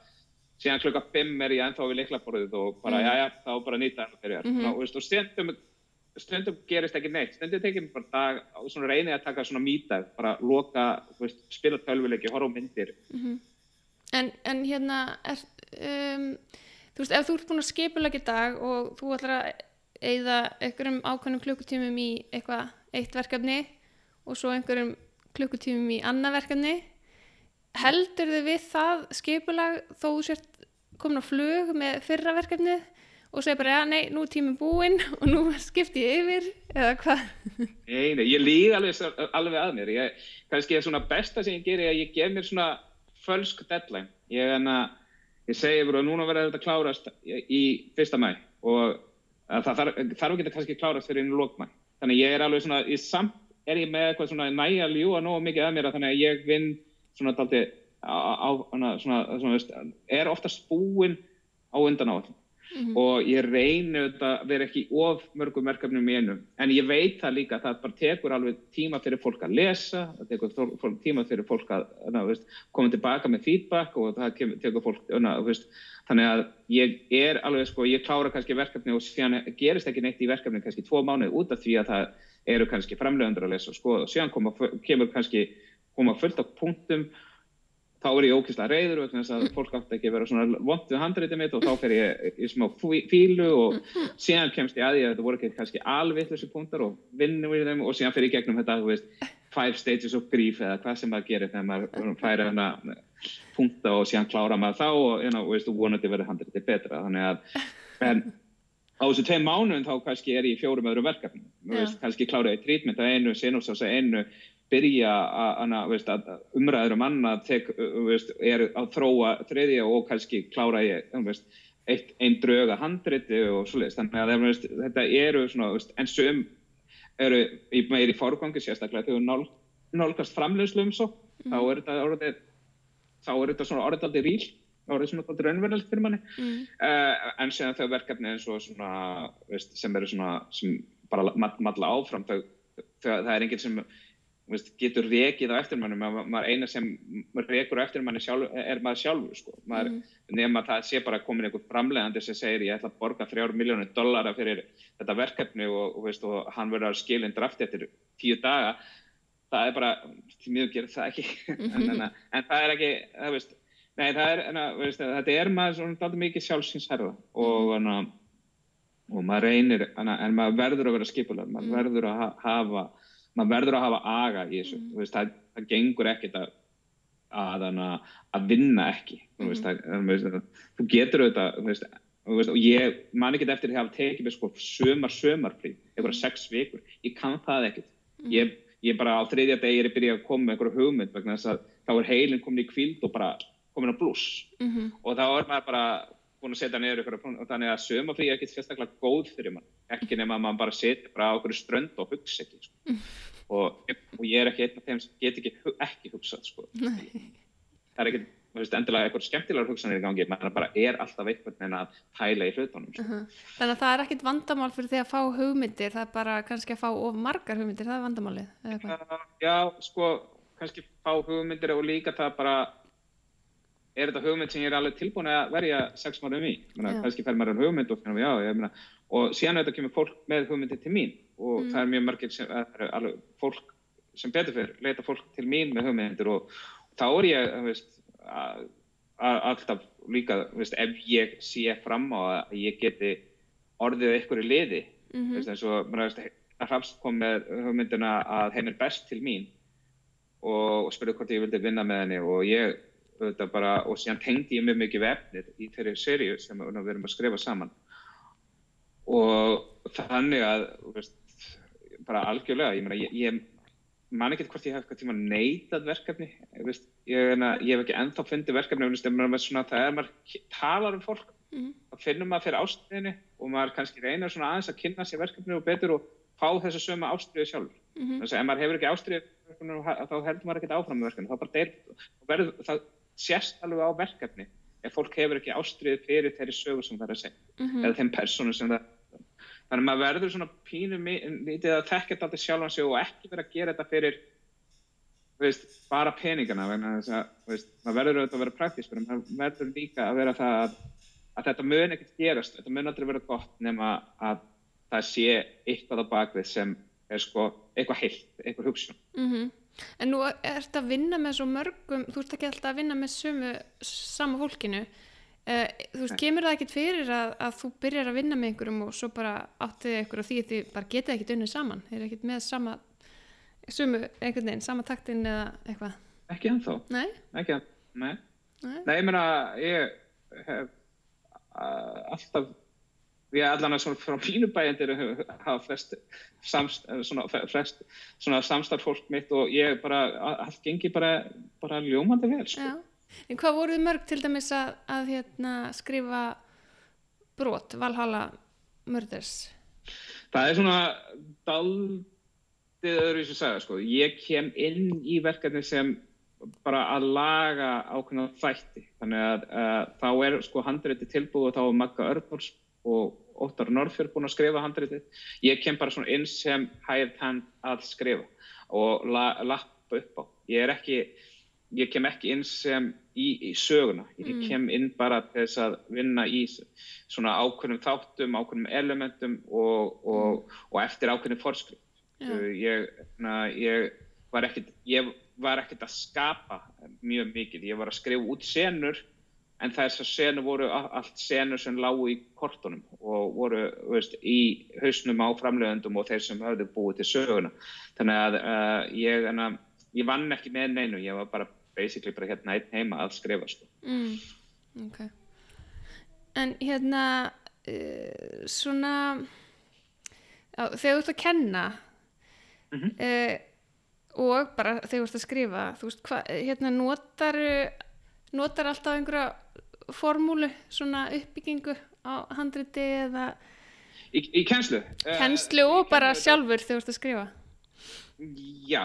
síðan klukka 5 er ég ennþá við liklaborðið og bara, mm. já, já, þá bara nýta það fyrir mm -hmm. og stundum, stundum gerist ekki neitt, stundum tekjum bara dag og svona reynið að taka svona mýtað bara loka, veist, spila tölvileiki horfa myndir mm -hmm. en, en hérna er, um, þú veist, ef þú ert búin að skipulegja dag og þú ætlar að eigða einhverjum ákveðnum klukkutímum í eitthvað eitt verkefni og svo einhverjum klukkutímum í annað verkefni heldur þið við það skipulag þó sért komin á flug með fyrra verkefnið og segir bara, já, nei, nú er tíminn búinn og nú skipti ég yfir eða hvað? Nei, nei, ég líð alveg, alveg að mér. Ég, kannski er svona besta sem ég gerir að ég gef mér svona fölsk deadline. Ég, enna, ég segi bara, núna verður þetta klárast í fyrsta mæ og það þarf, ekki að kannski klárast fyrir einu lókmæ þannig ég er alveg svona, ég samt er ég með eitthvað svona næja ljúa nógu mikið að mér að þannig að ég vinn svona daldi á, á svona, svona, svona, er oftast búinn á undan á allir Mm -hmm. og ég reynu þetta að vera ekki of mörgum verkefnum í einu en ég veit það líka að það bara tekur alveg tíma fyrir fólk að lesa það tekur tíma fyrir fólk að na, veist, koma tilbaka með feedback og það tekur fólk na, veist, þannig að ég er alveg sko, ég klára kannski verkefni og síðan gerist ekki neitt í verkefni kannski tvo mánuði út af því að það eru kannski framlegundur að lesa og skoða og síðan koma, kemur kannski koma fullt af punktum þá er ég ókysla reyður vegna þess að fólk átti ekki að vera svona vond við handrétið mitt og þá fer ég í smá fílu og síðan kemst ég að því að þetta voru ekki kannski alveg þessi punktar og vinnum við þeim og síðan fer ég gegnum þetta, þú veist, five stages of grief eða hvað sem maður gerir þegar maður færi hana punkta og síðan klára maður þá og, you know, veist, vonandi verður handrétið betra. Þannig að en, á þessu tvei mánuðin þá kannski er ég í fjórum öðru verkefnum, veist, kannski klára ég trítmynd að einu, sinúsása einu byrja að umræður um annað tek, veist, er að þróa þriðja og kannski klára ég veist, eitt, einn dröga handriti og svolítið, þannig að veist, þetta eru svona, en sum eru í fórgangi sérstaklega þegar nál, nálgast framlegslu um svo mm. þá er þetta orðið þá er þetta svona orðið aldrei ríl þá er þetta svona aldrei raunverðilegt fyrir manni mm. uh, en séðan þau verkefni eins og svona sem eru svona sem bara matla áfram þau, þau, það er enginn sem veist, getur rekið á eftirmannum maður eina sem rekur á eftirmanni sjálf, er maður sjálfur sko. maður, mm. nema það sé bara komin einhver framlegandi sem segir ég ætla að borga þrjár miljónir dollara fyrir þetta verkefni og, og, veist, og hann verður að skilja en draft eftir tíu daga það er bara, til mjög gerir það ekki en, en, en það er ekki það, veist, nei, það er, en, veist, þetta er maður svona mikið sjálfsinsherða og, mm. og maður reynir en maður verður að vera skipulega maður mm. verður að hafa maður verður að hafa aga í þessu mm. veist, það, það gengur ekkert að, að, að vinna ekki mm. veist, það, þú getur auðvitað og ég man ekki eftir að hafa tekið mér sko sömar sömarfrí eitthvað sex vikur, ég kann það ekkert mm. ég, ég bara á þriðja degi er ég byrjað að koma með einhverju hugmynd vegna þess að þá er heilin komin í kvíld og bara komin á blús -hmm. og þá er maður bara búin að setja neyður ykkur og þannig að sömafrí er ekkert sérstaklega góð fyrir mann ekki nema að mann bara setja bara á okkur strönd og hugsa ekki sko. mm. og, og ég er ekki einn af þeim sem get ekki, ekki hugsað sko. það er ekki veist, endilega eitthvað skemmtilegar hugsanir í gangi maður bara er alltaf eitthvað en að pæla í hlutunum sko. uh -huh. Þannig að það er ekkit vandamál fyrir því að fá hugmyndir það er bara kannski að fá of margar hugmyndir það er vandamálið já sko kannski fá hugmyndir og líka það bara er þetta hugmynd sem ég er alveg tilbúin að verja sex mánuðum í, kannski fær maður hugmynd og, já, meina, og síðan auðvitað kemur fólk með hugmyndi til mín og mm. það er mjög margir sem, alveg, fólk sem betur fyrir, leita fólk til mín með hugmyndir og, og þá er ég veist, að, að, alltaf líka, veist, ef ég sé fram á að ég geti orðið eitthvað í liði mm -hmm. veist, eins og að Hrafst kom með hugmyndina að henn er best til mín og, og spurði hvort ég vildi vinna með henni og ég bara, og síðan tengdi ég mjög mikið vefnir í þeirri seríu sem við erum að skrifa saman og þannig að veist, bara algjörlega ég, mena, ég, ég man ekki hvort ég hef eitthvað tíma neitað verkefni veist, ég, ég hef ekki ennþá fundið verkefni svona, það er maður talar um fólk mm. þá finnum maður fyrir ástriðinni og maður kannski reynar svona aðeins að kynna sér verkefni og betur og fá þessu söma ástriði sjálfur mm -hmm. þannig að ef maður hefur ekki ástriði þá heldur maður ekki áfram með verkefni þá verður, það sérst alveg á verkefni ef fólk hefur ekki ástriðið fyrir þeirri sögur sem það er að segja mm -hmm. eða þeim persónu sem það þannig að maður verður svona pínu lítið að tekja þetta alltaf sjálf og ekki verið að gera þetta fyrir veist, bara peningana að veist, maður verður auðvitað að vera praktísk maður verður líka að vera það að, að þetta mun ekkert gerast þetta mun aldrei vera gott nema að það sé eitthvað á bakvið sem er sko eitthvað heilt, eitthvað hugsun mm -hmm. En nú ert að vinna með svo mörgum, þú ert ekki alltaf að vinna með sumu, sama fólkinu Uh, þú veist, kemur það ekkit fyrir að, að þú byrjar að vinna með einhverjum og svo bara áttið ykkur og því þið bara getið ekkit unnið saman, þeir eru ekkit með sama sumu einhvern veginn, sama taktinn eða eitthvað ekki ennþá. Nei? Ekki ennþá, nei. Nei? Nei, ég meina, ég hef uh, alltaf, við allan að svona frá mínu bæjandir hafa flest, samst, svona, flest svona samstarf fólk mitt og ég bara, allt gengi bara, bara ljómandi vel, sko. En hvað voruð mörg til dæmis að, að hérna, skrifa brot, Valhalla Murders? Það er svona daldið öðru sem sagða, sko. Ég kem inn í verkefni sem bara að laga ákveðna þætti. Þannig að uh, þá er sko handrétti tilbúið og þá er Magga Örnbórs og Óttar Norrfjörð búin að skrifa handrétti. Ég kem bara svona inn sem hægt hann að skrifa og la, lappa upp á. Ég er ekki, ég kem ekki inn sem í, í söguna. Ég Mm. kem inn bara þess að vinna í svona ákveðnum þáttum, ákveðnum elementum og, og, og eftir ákveðnum. Uh, ég, ég var ekkert ég var ekkert að skapa mjög mikið, ég var að skrifa út senur en þessar senur voru allt senur sem lágu í kortunum og voru veist, í hausnum á framlegundum og þeir sem höfðu búið til söguna þannig að uh, ég, hana, ég vann ekki með neinu, ég var bara basically bara hérna einn heima að skrifa sko. Mm, ok. En hérna, uh, svona, já, þegar þú ert að kenna Mhm. uh, og bara þegar þú ert að skrifa, þú veist, hvað, hérna notar, notar alltaf einhverja formúlu, svona uppbyggingu á handriti eða Í, í kennslu? Uh, kennslu og í bara kennslu- sjálfur þegar þú ert að skrifa. Já,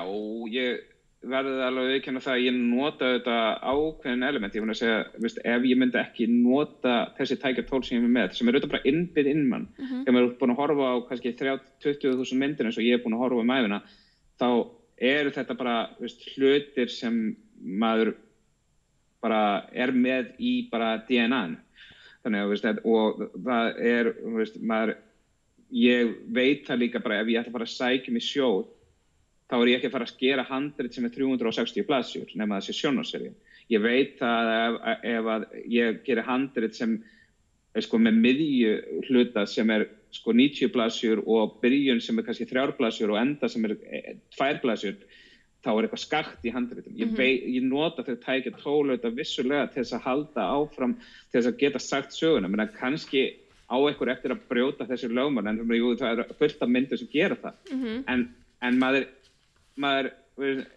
ég verði alveg að viðkjanna það að ég nota þetta ákveðin element. Ég voru að segja, veist, ef ég myndi ekki nota þessi tækjartól sem ég er með, sem er auðvitað bara innbyr innmann, Mhm. þegar maður er búin að horfa á kannski 30-20.000 myndir eins og ég er búin að horfa um æfina, þá eru þetta bara veist, hlutir sem maður bara er með í bara DNA-inu. Þannig að, veist, og það er, veist, maður, ég veit það líka bara ef ég ætla að fara að sækja mig sjóð þá er ég ekki að fara að gera handrit sem er 360 blaðsjur nema það sé sjónarserja. Ég veit að ef, ef að ég gerir handrit sem er sko með miðju hluta sem er sko 90 blaðsjur og byrjun sem er kannski 3 blaðsjur og enda sem er 2 blaðsjur þá er eitthvað skakt í handritum. Ég, Mhm. vei, ég nota þau tækja tólauta vissulega til þess að halda áfram til þess að geta sagt söguna, menn að kannski á eitthvað eftir að brjóta þessi lögman en jú, það er fullt af myndir sem gera það. Mm en, en maður, maður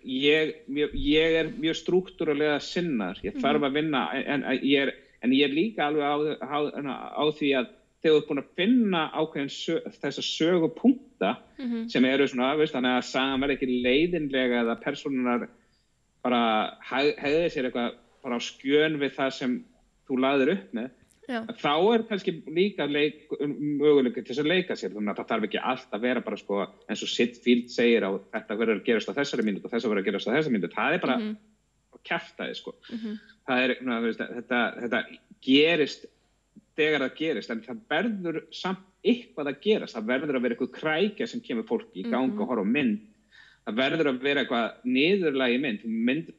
ég, mjög, ég er mjög struktúrulega sinnar ég þarf að vinna en, en, ég er, en ég er líka alveg á, á, á því að þegar þú ert búin að finna ákveðin sög, þessa sögupunkta -hmm. sem eru svona, veist, þannig að sagan verði ekki leiðinlega eða personunar bara heg, hegði sér eitthvað bara á skjön við það sem þú laðir upp með Já. þá er kannski líka leik, möguleika til þess að leika sér þannig að það þarf ekki allt að vera bara sko, eins og Sitfield segir á þetta verður að gerast á þessari mínútu og þessari verður að gerast á þessari mínútu það er bara Mhm. kæftæði sko. Mhm. það er, ná, veist, þetta, þetta gerist þegar það gerist en það verður samt eitthvað að gerast. Það verður að vera eitthvað krækja sem kemur fólki í gang Mhm. og horfa mynd. Það verður að vera eitthvað niðurlægi mynd. Mynd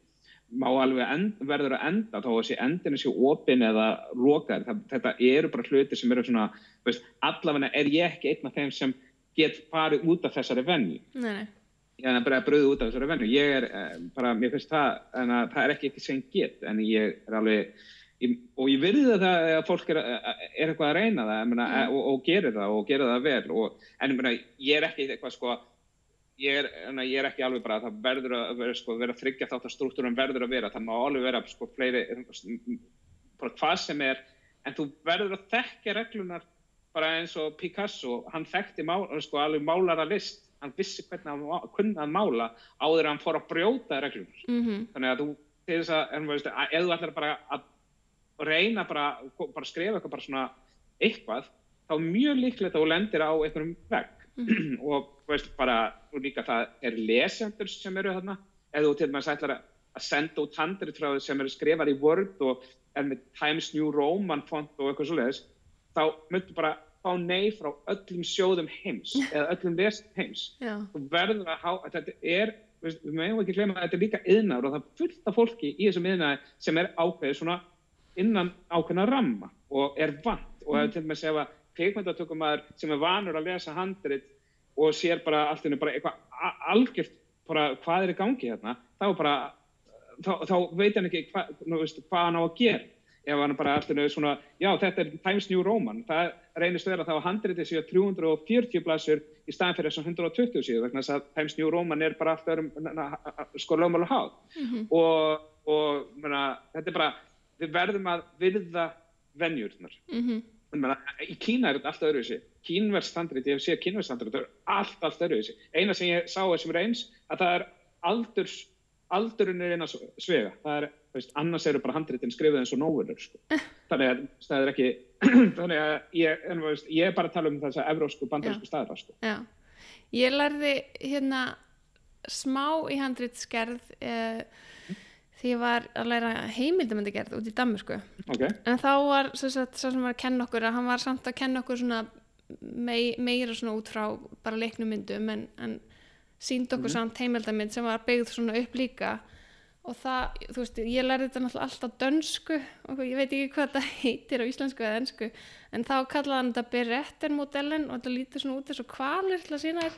má alveg end, verður að enda þá að sé endinu sé opin eða lokaður, það, þetta eru bara hluti sem eru svona, veist, allavega er ég ekki einn af þeim sem get farið út af þessari nei. ég er bara að bröða út af þessari venju. Ég er eh, bara, mér finnst það það er ekki eitthvað sem get en ég er alveg og ég virði það að fólk er, er eitthvað að reyna það meina, Mm. og, og gerir það og gerir það vel og, en meina, ég er ekki eitthvað sko ég er, en ég er ekki alveg bara það verður að vera, sko, vera þryggja þátt að struktúrum verður að vera, það má alveg vera sko, fleiri, bara hvað sem er en þú verður að þekkja reglunar bara eins og Picasso hann þekkti má, sko, alveg málara list hann vissi hvernig hann kunni að mála áður en hann fór að brjóta reglunar Mm þannig að þú, til þess að, að ef þú ætlar bara að reyna bara, bara að skrifa eitthvað bara svona eitthvað, þá er mjög líklegt að þú lendir á einhverjum vegg. Og veist bara, og líka það er lesendur sem eru þarna. Ef þú til dæmis ætlar að að senda út handrit frá þau sem eru skrifar í Word og er með Times New Roman font og eitthvað svoleiðis, þá myndu bara fá nei frá öllum sjóðum heims eða öllum lest heims. Þú verður að há, þetta er við meðum ekki gleyma að þetta er líka yðnar og það er fullt af fólki í þessum yðnaði sem er ákveðið svona innan ákveðna ramma og er vant og mm. til dæmis ef að kveikmyndatökumæður sem er vanur að lesa handrit og sér bara allt innu bara eitthvað algjört bara hvað er í gangi hérna þá bara þá, þá veit hann ekki hva, nú, veist, hvað hann á að gera ef hann bara alltaf svona, já þetta er Times New Roman, það reynist vera þá að handriði séu 340 blæsur í staðan fyrir þessum 120 síðu vegna þess að Times New Roman er bara alltaf sko lögmálu háð mm -hmm. og, og mena, þetta er bara, við verðum að virða vennjurnar mm -hmm. í Kína er þetta alltaf öðruvísi. Kínverðstandrið, ég hef séð kínverðstandrið það er allt, allt öðruvísi. Eina sem ég sá þessum reyns, að það er aldurs aldurinn er eina svega það er, veist, annars eru bara handréttin skrifið eins og nóvunur sko. þannig að það er ekki þannig að ég, en, veist, ég er bara að tala um þess að evrósku bandarísku staðar sko. ég lærði hérna smá í handréttskerð eh, því ég var að læra heimildamöndi gerð út í Danmursku okay. en þá var svo sem var að kenna okkur að hann var samt að kenna okkur svona mei, meira svona út frá bara leiknumyndum en, en sínd okkur mm. samt heimildamind sem var byggð svona upp líka og það, þú veist, ég lærði þetta náttúrulega alltaf dönsku og ég veit ekki hvað það heitir á íslensku eða ennsku en þá kallaði hann þetta Beretten-modellen og þetta lítur svona út eins og kvalir til að sína þér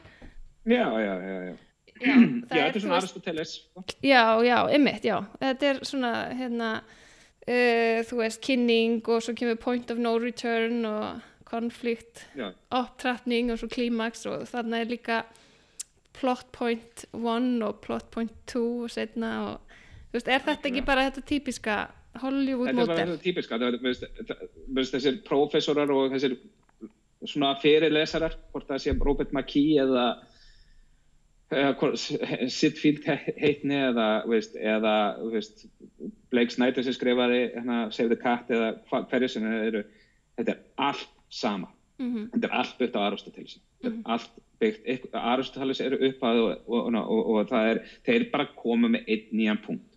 Já, já, já, já Já, þetta er svona Aristoteles sko. Já, já, ymmit, já þetta er svona, hérna uh, þú veist, kynning og svo kemur point of no return og konflikt, upptrappning og svo klímaks og þarna er líka plot point 1 og plot point 2 og setna og þú veist, er þetta ekki bara þetta típiska Hollywood model? Þetta er bara þetta típiska, það er þessir professorar og þessir svona fyrirlesarar, hvort það sé Robert McKee eða, eða Sitfield heitni eða, veist, eða veist, Blake Snyder sem skrifaði hérna, Save the Cat eða hverju sem eru, þetta er allt sama, mm -hmm. þetta er allt byggt á Aristoteles, mm -hmm. allt byggt, Aristoteles eru uppað og, og, og, og það er, þeir bara koma með einn nýjan punkt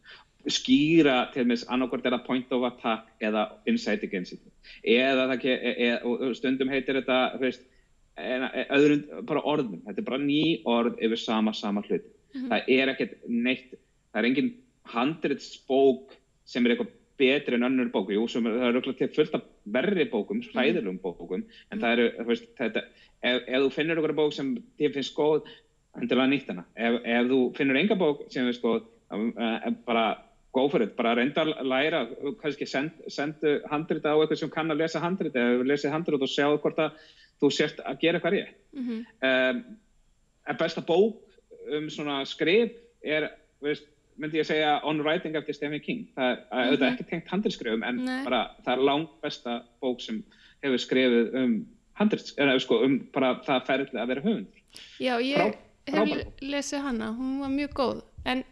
skýra til meins annarkvært er það point of attack eða insight against eða það e, e, stundum heitir þetta veist, e, öðrund, bara orðum, þetta er bara ný orð yfir sama, sama hlut mm -hmm. það er ekkert neitt það er engin handritsbók sem er eitthvað betri en önnur bóku Jú, sem, það er auðvitað fullt af verri bókum mhm. hræðilegum bókum, en mm -hmm. það eru veist, þetta, ef, ef þú finnur einhverja bók sem þið finnst góð, hendilega nýtt hana ef, ef þú finnur enga bók sem finnst góð bara go for it, bara reynda að læra kannski send, sendu handrita á eitthvað sem kann að lesa handrita eða lesið handrita og sjá hvort að þú sért að gera eitthvað rétt. Mm -hmm. um, en besta bók um svona skrif er, veist, myndi ég segja On Writing eftir Stephen King. Það er mm -hmm. auðvitað ekki tengt handritskrifum en Nei. bara það er langt besta bók sem hefur skrifið um handrits, eða sko um bara það ferðilega að vera höfund Já, ég Frá, hef lesið hana, hún var mjög góð. En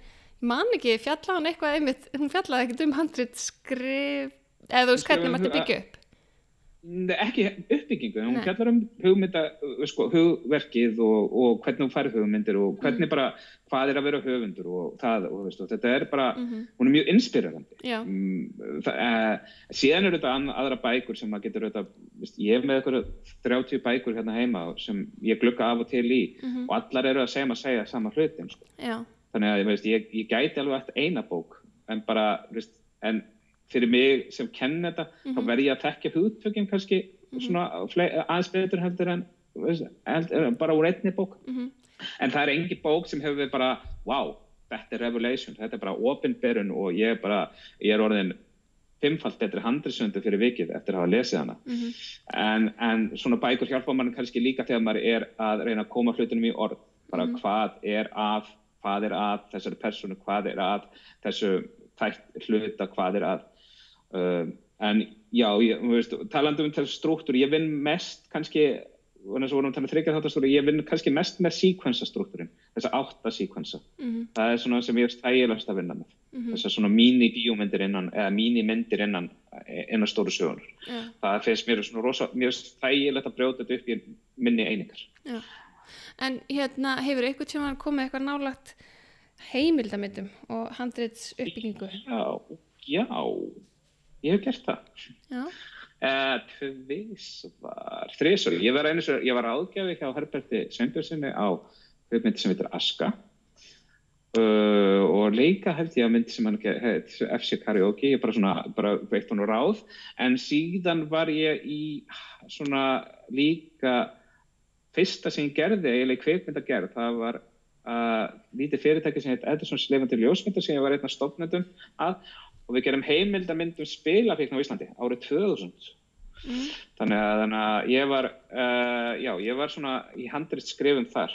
man ekki, fjalla hann eitthvað einmitt, hún fjallaði ekkert um handrit skrif, eða þú veist hvernig maður byggja upp ekki uppbyggingu, hún fjallar um hugmynda, sko, hugverkið og, og hvernig hún fær hugmyndir og hvernig mm. bara, hvað er að vera höfundur og það, og veist, og þetta er bara mm -hmm. hún er mjög inspirerandi mm, eh, síðan eru þetta aðra bækur sem maður getur auðvitað, veist, ég hef með eitthvað 30 bækur hérna heima sem ég glukka af og til í -hmm. og allar eru að segja maður að segja sama hlutin sko. þannig að veist, ég, ég gæti alveg eftir eina bók en bara, veist, en fyrir mig sem kenn þetta, mm -hmm. þá mhm. verð ég að tekja hugtökinn kannski mm -hmm. svona aðeins betur heldur en veist, bara úr einni bók mm -hmm. en það er engi bók sem hefur bara wow, þetta er revelation þetta er bara ofinberun og ég er bara ég er orðin fimmfalt betri handrisöndu fyrir vikið eftir að hafa lesið hana mhm. en, en svona bækur hjálpa mann kannski líka þegar maður er að reyna að koma hlutunum í orð bara mhm. hvað er af hvað er að þessari personu, hvað er að þessu tætt hluta, hvað er að um, en já, ég, veist, talandu um struktúr, ég vinn mest kannski, þannig að vorum við talað um þryggja þáttastúri, ég vinn kannski mest með síkvensastruktúrin, þessa átta síkvensa mm -hmm. það er svona sem ég er stægilegast að vinna með mm -hmm. þessar svona míni-bíómyndir innan eða míni-myndir innan innan stóru sögunar yeah. það finnst mér svona rosa, mér er stægilegt að brjóta þetta upp í minni einingar yeah. En hérna hefur eitthvað tíma komið eitthvað nálagt heimildamindum og handreits uppbyggingu? Já, já, ég hef gert það. Já. Uh, Tvísvar, þrísvar, ég var var ágjafi hjá Herberti Sveinbjörnssoni á myndi sem heitir Aska. Uh, og líka held ég að myndi sem hann heit FC Karaoke, ég bara svona, bara veitt hún úr ráð, en síðan var ég í svona líka fyrsta sem ég gerði eiginlega kveikmynda gerð, það var uh, lítið fyrirtæki sem heit Edison Sleifandi Ljósmynda sem ég var einn af stofnendum að og við gerum heimildamindum spilafíkn á Íslandi árið 2000 mm. þannig, að, þannig að ég var uh, já, ég var svona í handrið skrifum þar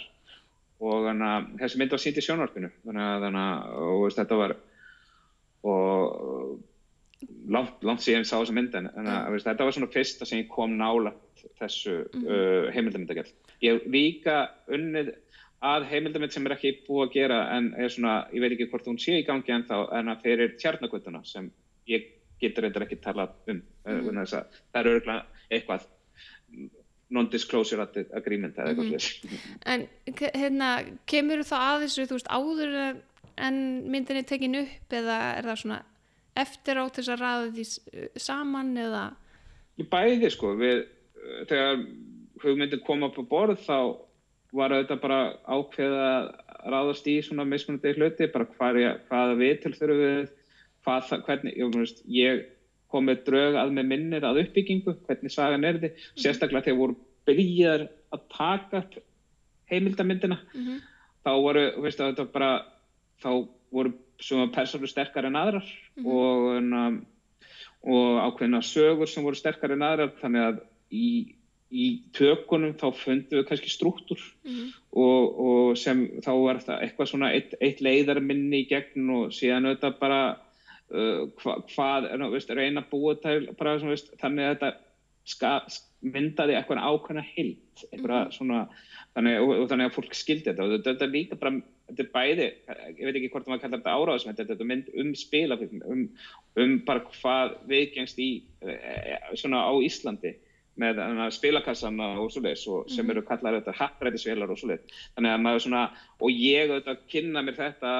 og þannig að þessi mynd var sínt í sjónvarpinu þannig að, þannig að og veist, þetta var og langt, langt síðan sá þessa mynd en þannig að veist, þetta var svona fyrsta sem ég kom nála þessu mm. uh, heimildamindagell ég líka unnið að heimildamind sem er ekki búið að gera en er svona, ég veit ekki hvort hún sé í gangi en þá, en að fyrir tjarnakvölduna sem ég getur reyndar ekki tala um mm. uh, það er örgulega eitthvað non-disclosure agreement eða eitthvað mm. En hérna, kemur það að þessu, þú veist, áður en myndin er tekin upp eða er það svona eftir á þess að ræða því saman eða? Ég bæði sko, við, þegar hugmyndin kom upp á borð þá var þetta bara ákveða að ráðast í svona mismunandi hluti, bara hvað, hvaða við til þurfum við, hvað, hvernig, ég, veist, ég kom með drög að með minnir að uppbyggingu, hvernig sagan er þið, mm. sérstaklega þegar voru byrjar að taka heimildamindina, mm -hmm. þá voru, veist þetta bara, þá voru svona persónu sterkar en aðrar mm -hmm. og, um, og ákveðina sögur sem voru sterkar en aðrar, þannig að í í tökunum þá fundum við kannski struktúr mm og, og sem þá var þetta eitthvað svona eitt, eitt leiðarminni í gegn og síðan auðvitað bara uh, hva, hvað, ná, veist, reyna búið bara, svona, veist, þannig að þetta ska, myndaði eitthvað heilt eitthvað mm svona þannig, og, og þannig að fólk skildi þetta. Og þetta, er líka bara, þetta er bæði ég veit ekki hvort maður kallar þetta áráðsmynd þetta er mynd um spilafilm um, um bara hvað viðgengst í eh, svona á Íslandi með spilakassan og svoleiðis og sem mhm. eru kallar þetta happrætisvelar og svoleiðis þannig að maður svona og ég auðvitað kynna mér þetta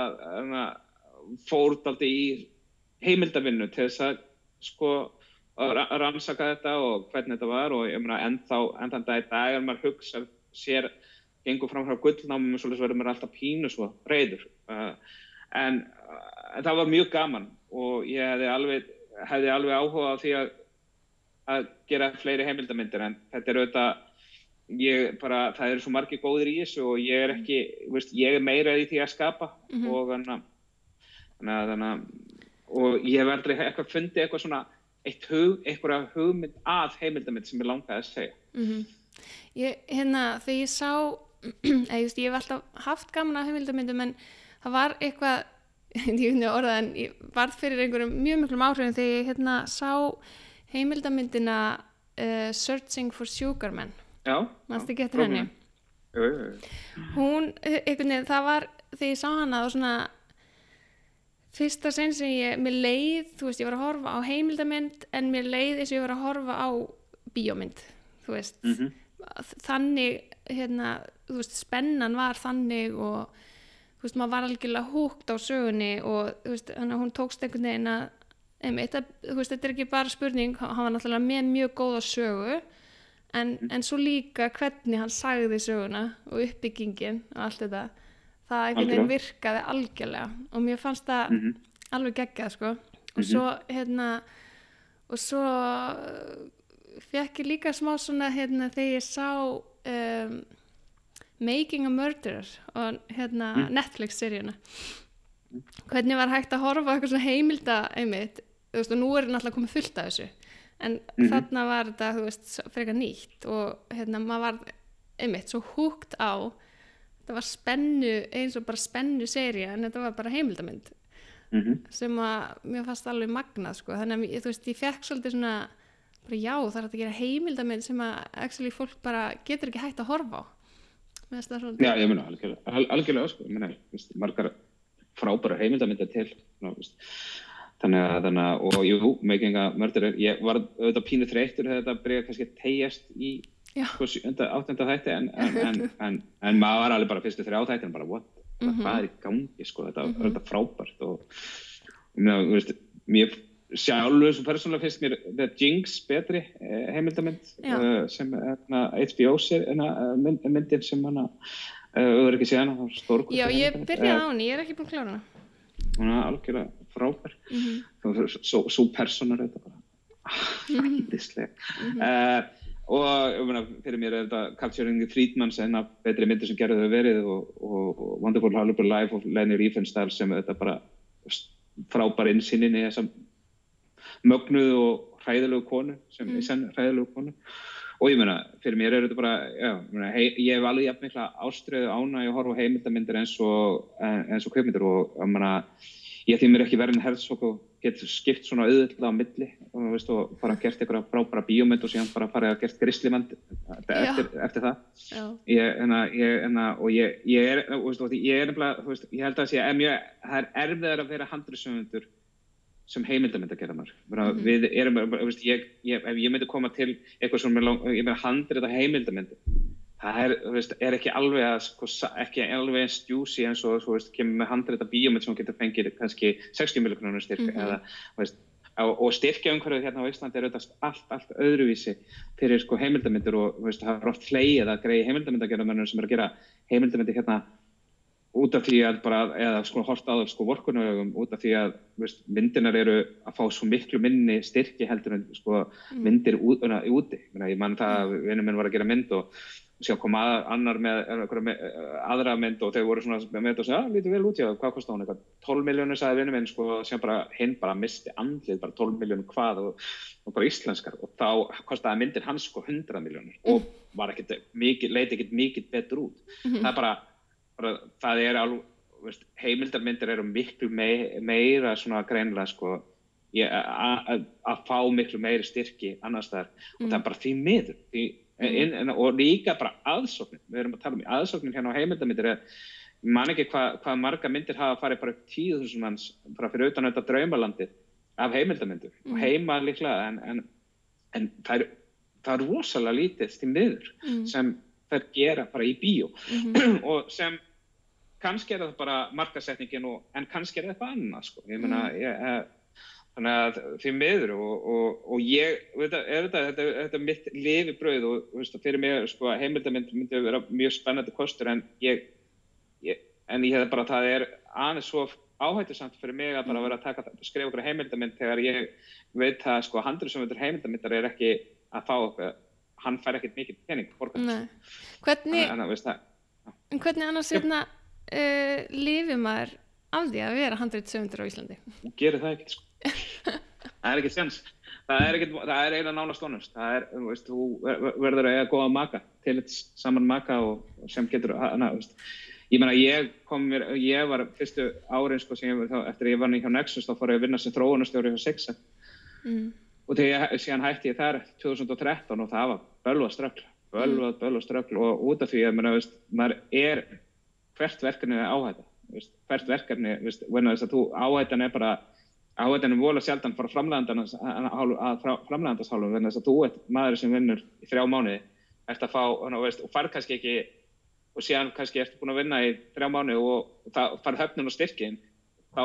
fórt aldrei í heimildavinnu til þess að sko rannsaka þetta og hvernig þetta var og ég meina ennþá enn þann dag í dag er maður hugsa sér gengur fram frá gullnámum og svoleiðis verður maður alltaf pínu svo reyður uh, en, en það var mjög gaman og ég hefði alveg, hefði alveg áhuga á því að að gera fleiri heimildamindir en þetta er auðvitað ég bara, það eru svo margir góðir í þessu og ég er ekki, veist, ég er meira í því að skapa mm -hmm. og þannig að að og ég hef aldrei eitthvað fundið eitthvað svona eitt hug, eitthvað hugmynd að heimildamind sem ég langaði að segja mm -hmm. ég, hérna, þegar ég sá eða just, ég hef alltaf haft gaman að heimildamindum en það var eitthvað ég veit ekki orða en ég varð fyrir einhverjum mjög miklum áhrifin þegar ég hérna sá heimildamindina uh, Searching for Sugar Man. Mannst ekki eftir henni? hún, einhvern veginn, það var þegar ég sá hana og svona fyrsta sen sem ég, mér leið þú veist, ég var að horfa á heimildamind en mér leið eins og ég var að horfa á bíómynd, þú veist. Mm -hmm. þannig, hérna þú veist, spennan var þannig og þú veist, maður var algjörlega húgt á sögunni og þú veist, hún tókst einhvern veginn að einmitt, að, veist, þetta er ekki bara spurning hann var náttúrulega með mjög góða sögu en, mm. en svo líka hvernig hann sagði söguna og uppbyggingin og allt þetta það einhvern veginn virkaði algjörlega og mér fannst það mm -hmm. alveg geggjað sko og mm -hmm. svo hérna og svo uh, fekk ég líka smá svona hérna þegar ég sá um, Making a Murderer og hérna mm. Netflix-seríuna hvernig var hægt að horfa eitthvað svona heimilda einmitt þú veist og nú er náttúrulega komið fullt af þessu. En mm -hmm. þarna var þetta þú veist frekar nýtt og hérna maður var einmitt svo húgt á þetta var spennu eins og bara spennu séri en þetta var bara heimildamind mm -hmm. sem að mér fannst alveg magnað sko. Þannig að þú veist ég fekk svolítið svona bara já það er að gera heimildamind sem að actually fólk bara getur ekki hægt að horfa á. Já ég menna algjörlega, algjörlega sko, ég menna margar frábæra heimildamindar til ná, þannig að, þannig að, og jú, making a murderer, ég var auðvitað pínu þreytur þegar þetta byrjaði kannski tegjast í sko, áttenda þætti en, en, en, en maður var alveg bara fyrstu þrjá þætti en bara, what, mm -hmm. hvað er í gangi sko, þetta, mm -hmm. þetta frábært og, og veist, mér sjálfur svo persónulega finnst mér The Jinx betri eh, heimildamind uh, sem HBO sér mynd, myndin sem hana auðvitað ekki sé hana Já, ég byrjaði á henni, ég er ekki búin að klára hana. Hún er algjörlega frábær mm -hmm. svo, svo personar þetta bara hæðislega mm -hmm. uh, og mena, fyrir mér er þetta Capturing the Friedmans en að betri myndir sem gerði þau verið og, og, og Wonderful Hollywood Life og Lenny Riefenstahl sem þetta bara frábær innsýnin í þessa mögnuðu og hræðilegu konu sem mm. er senn hræðilegu konu og ég meina, fyrir mér er þetta bara já, meina, hei, ég hef alveg jafn mikla ástriðu ána að horfa heimildamindir eins og eins og kveikmyndir og ég meina, ég þýmir ekki verðin herzog og getur skipt svona auðvitað á milli og, veist, og bara gert eitthvað frábæra bíómynd og síðan bara farið að gert grislimend eftir, eftir það. Ég, enna, ég, enna, og ég, ég er veist, ég er nefnilega, ég held að sé, mjög, það er erfiðar að vera handriðsöfundur sem heimildamind að gera maður mm -hmm. við erum, veist, ef ég myndi koma til eitthvað svona, ég meina handriða heimildamind það er, veist, er ekki alveg að, sko, ekki alveg eins djúsi eins og þú veist, kemur með handreita bíómið sem getur fengið kannski 60 miljónur styrk mm -hmm. eða, veist, og styrkjaumhverfið hérna á Íslandi er auðvitað allt, allt öðruvísi fyrir sko, heimildamindir og veist, það er oft hleyið að greið heimildamindagerðamennur sem er að gera heimildamindir hérna út af því að bara, eða sko horta á það sko vorkunauðum út af því að veist, myndinar eru að fá svo miklu minni styrki heldur en sko mm. myndir úti, ég mann það að vinnum minn var að gera mynd og sjá koma að, annar með, með aðra mynd og þau voru svona með þetta og segja, já, lítið vel út, já, hvað kostar hún eitthvað 12 miljónir sagði vinnum minn, sko, sem bara hinn bara misti andlið, bara 12 miljónir hvað og, og bara íslenskar og þá kostiði myndir hans sko 100 miljónir mm. og var ekkert mikið, leiti ekkert mikið betur út, mm -hmm. það er bara, bara það er alveg, heimildarmyndir eru miklu mei, meira svona greinlega sko að fá miklu meiri styrki annar staðar mm. og það er bara því miður, því in, in, og líka bara aðsóknin við erum að tala um aðsóknin hérna á heimildamindir mann ekki hvað hva marga myndir hafa farið bara upp tíu þúsund manns bara fyrir utan þetta draumalandi af heimildamindur mm. og heima líklega en, en, en það, er, það er rosalega lítið til miður mm. sem það gera bara í bíó mm -hmm. og sem kannski er það bara markasetningin og, en kannski er það eitthvað annað sko. ég menna mm. ég, eh, þannig að því miður og, og, og ég, þetta er þetta, þetta, þetta mitt lifibröð og veist, fyrir mig sko, heimildamind myndi að vera mjög spennandi kostur en ég, ég en ég hefði bara, það er aðeins svo áhættisamt fyrir mig að bara vera að taka, skrifa okkur heimildamind þegar ég veit að sko handlisumvöldur heimildamindar er ekki að fá okkur, hann fær ekkert mikið pening Hvernig en, en, hvernig annars hérna uh, lifið maður af því að vera handlisumvöldur á Íslandi? Gerir það ekkert sko það er ekkert sens það er, ekkit, það er eiginlega nánast honest það er, þú veist, þú verður að eiga góða maka til eitt saman maka og sem getur, hana, ég meina, ég kom mér, ég var fyrstu árin, sko, sem ég var þá, eftir að ég var nýtt á Nexus, þá fór ég að vinna sem þróunastjóri hjá Sixa. Mm. og þegar ég, síðan hætti ég þar 2013 og það var bölvað ströggl bölvað, mm. bölvað ströggl og út af því að, maður er hvert verkefni áhætta, veist, hvert verkefni, veist, þess að þú áhættan er bara áhættan er volið sjaldan frá framlegandans hálfum þess að þú ert maður sem vinnur í þrjá mánuði. Ert að fá veist, og far kannski ekki og síðan kannski ertu búin að vinna í þrjá mánuði og, og það far höfnun og styrkin þá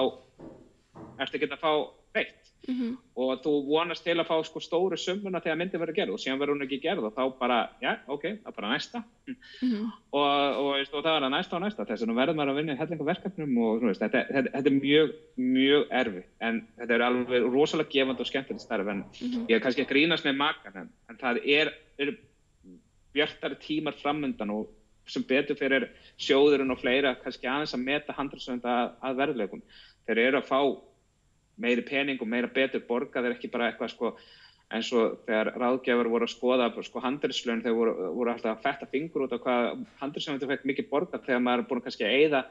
ertu ekki að fá reitt mm -hmm. og þú vonast til að fá sko, stóru summuna þegar myndi verið gerð og síðan verður hún ekki gerð og þá bara, já, ok, það er bara næsta mm -hmm. og, og, veist, og það er að næsta og næsta þess að nú verður maður að vinna í hellinga verkefnum og veist, þetta, þetta, þetta er mjög, mjög erfi en þetta er alveg rosalega gefand og skemmtilegt starf en -hmm. ég er kannski að grínast með makan en, en það er, er bjartari tímar framöndan og sem betur fyrir sjóðurinn og fleira kannski aðeins að meta handelsönda að, að verðlegum þeir eru að fá meiri pening og meira betur borga þeir ekki bara eitthvað sko eins og þegar ráðgjafur voru að skoða sko handriðslun þegar voru, voru alltaf að fetta fingur út á hvað handriðslunum fekk mikið borga þegar maður er búin kannski að eigða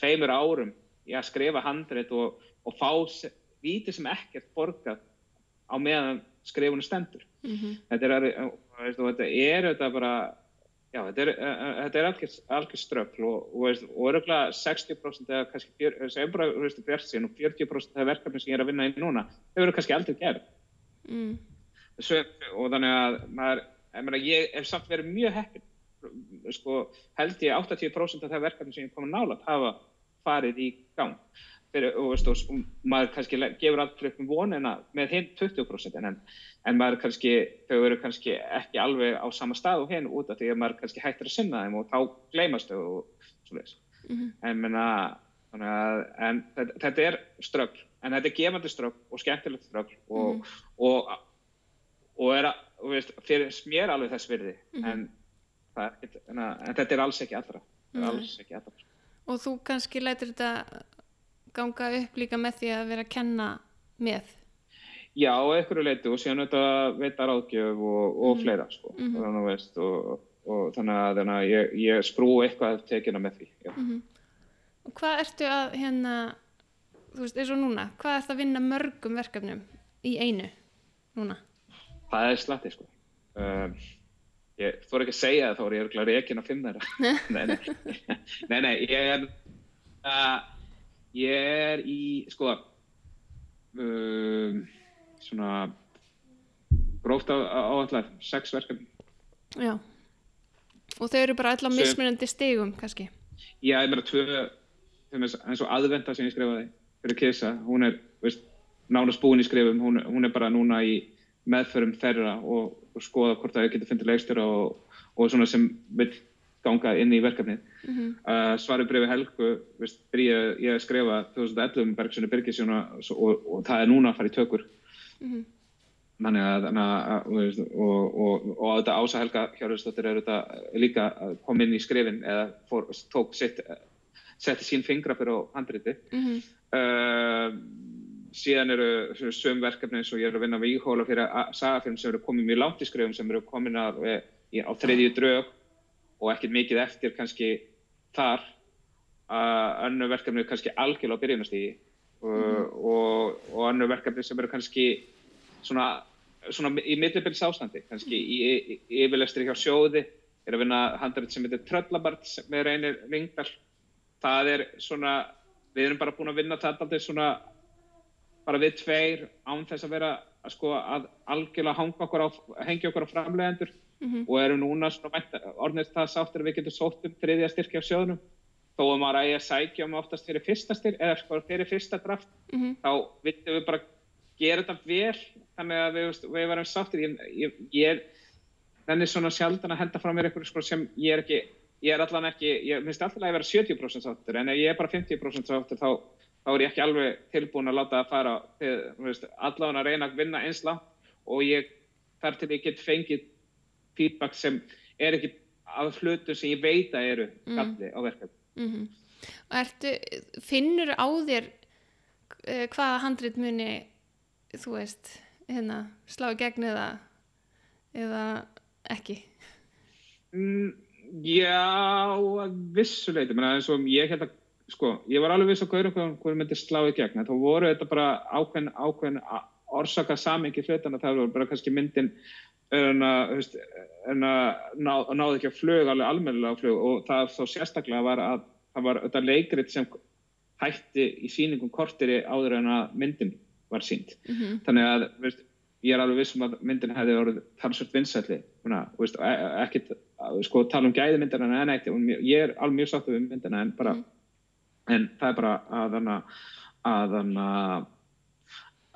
tveimur árum í að skrifa handrið og, og fá víti sem ekkert borga á meðan skrifunum stendur mm -hmm. þetta er, þetta er þetta bara Já, þetta er, þetta er algjör ströfl og, og, og öruglega 60% eða kannski, bara bjart sín og 40% af verkefni sem ég er að vinna í núna, þau eru kannski aldrei gerð. Mm. Svo, og þannig að maður, ég, meina, ég er samt verið mjög heppin, sko, held ég 80% af það verkefni sem ég kom að nála hafa farið í gang fyrir, og, veist, og maður kannski gefur alltaf upp um vonina með hinn 20% en, en maður kannski, þau eru kannski ekki alveg á sama stað og hinn út af því að maður kannski hættir að sinna þeim og þá gleymast þau og svoleiðis mm -hmm. en, menna, að, en þetta, þetta er strögl en þetta er gefandi strögl og skemmtilegt strögl og, mm -hmm. og, og er að veist, fyrir mér alveg þess virði, en, það, er ekkert- en, að- en þetta er alls ekki allra, alls ekki allra. Og þú kannski lætur þetta ganga upp líka með því að vera að kenna með. Já, á einhverju leiti og síðan þetta veita ráðgjöf og, og fleira, sko, Mhm. þannig að veist, og, og þannig að, þannig að ég, ég skrú eitthvað tekina með því, já. Og hvað ertu að hérna, þú veist, eins og núna, hvað ertu að vinna mörgum verkefnum í einu núna? Það er slatti, sko. Um, ég þóra ekki að segja það þá er ég reikin að fimm þeirra. nei, nei, nei, nei, ég er, uh, ég er í, sko, um, svona, gróft á, á allar, sex verkefni. Já. Og þau eru bara Sem- mismunandi stigum, kannski. Já, ég meira tvö, eins og aðvenda sem ég skrifaði fyrir Kisa, hún er, veist, nánast búin í skrifum, hún, hún er bara núna í meðförum þeirra og, og skoða hvort það getur fundið leikstjóra og, og svona sem vil ganga inn í verkefnið. Mm Uh, svarið brefi Helgu, veist, ég að skrifa 2011 um Birgisjón og, og, og það er núna að fara í tökur. Þannig að, þannig að þú veist, og, og, og á þetta Ása Helga Hjörðursdóttir er þetta líka að koma inn í skrifin eða fór, tók sitt, setti sín fingra fyrir á handriti. -hmm. Uh, síðan eru söm verkefni eins og ég er að vinna við íhóla fyrir sagafilm sem eru komin mjög langt í skrifum sem eru komin að, í, á þriðju drög og ekkert mikið eftir kannski þar uh, önnu verkefni eru kannski algjörlega á byrjunastígi uh, og, og önnu verkefni sem eru kannski svona, svona í millibils ástandi kannski í, í, í yfirlestri hjá sjóði er að vinna handrið sem heitir Tröllabart með reynir Ringdal það er svona við erum bara búin að vinna þetta aldrei svona bara við tveir án þess að vera að sko að algjörlega hanga okkur á, hengja á framlegendur Mhm. og eru núna orðnir það sáttir að við getum sótt um þriðja styrkja á sjóðunum þó að maður eigi að sækja um oftast fyrir fyrsta styrk eða sko fyrir fyrsta draft Mhm. þá vittum við bara gera þetta vel. Þannig að við, við varum sáttir. Ég, ég, ég er þenni svona sjaldan að henda frá mér eitthvað sko sem ég er ekki ég er allan ekki, ég minnst alltaf að vera 70% sáttur. En ef ég er bara 50% sáttur þá, þá er ég ekki alveg tilbúin að láta það fara. Allavega að reyna að vinna eins langt og ég þar til ég get fengið feedback sem er ekki af hlutum sem ég veit að eru galli á verkefni Mm Og ertu, finnur á þér uh, hvaða handrit muni, þú veist, hérna, slá í gegn eða, eða ekki? Mm, já, að vissuleiti, menn eins og ég að, sko, ég var alveg viss á hvað hún myndi slá í gegn, þá voru þetta bara ákveðin, ákveðin a- orsaka samingi hlutana, það voru bara kannski myndin en að, að ná, náði ekki að flug, alveg almennilega á flug og það þá sérstaklega var að það var þetta leikrit sem hætti í sýningum kortiri áður en að myndin var sínd Mm þannig að veist, ég er alveg vissum að myndin hefði orðið talsvöld vinsætli e- e- ekkit að, sko, tala um gæði myndina en eitt ég er alveg mjög sáttu við myndina en bara en það er bara að þannig að þannig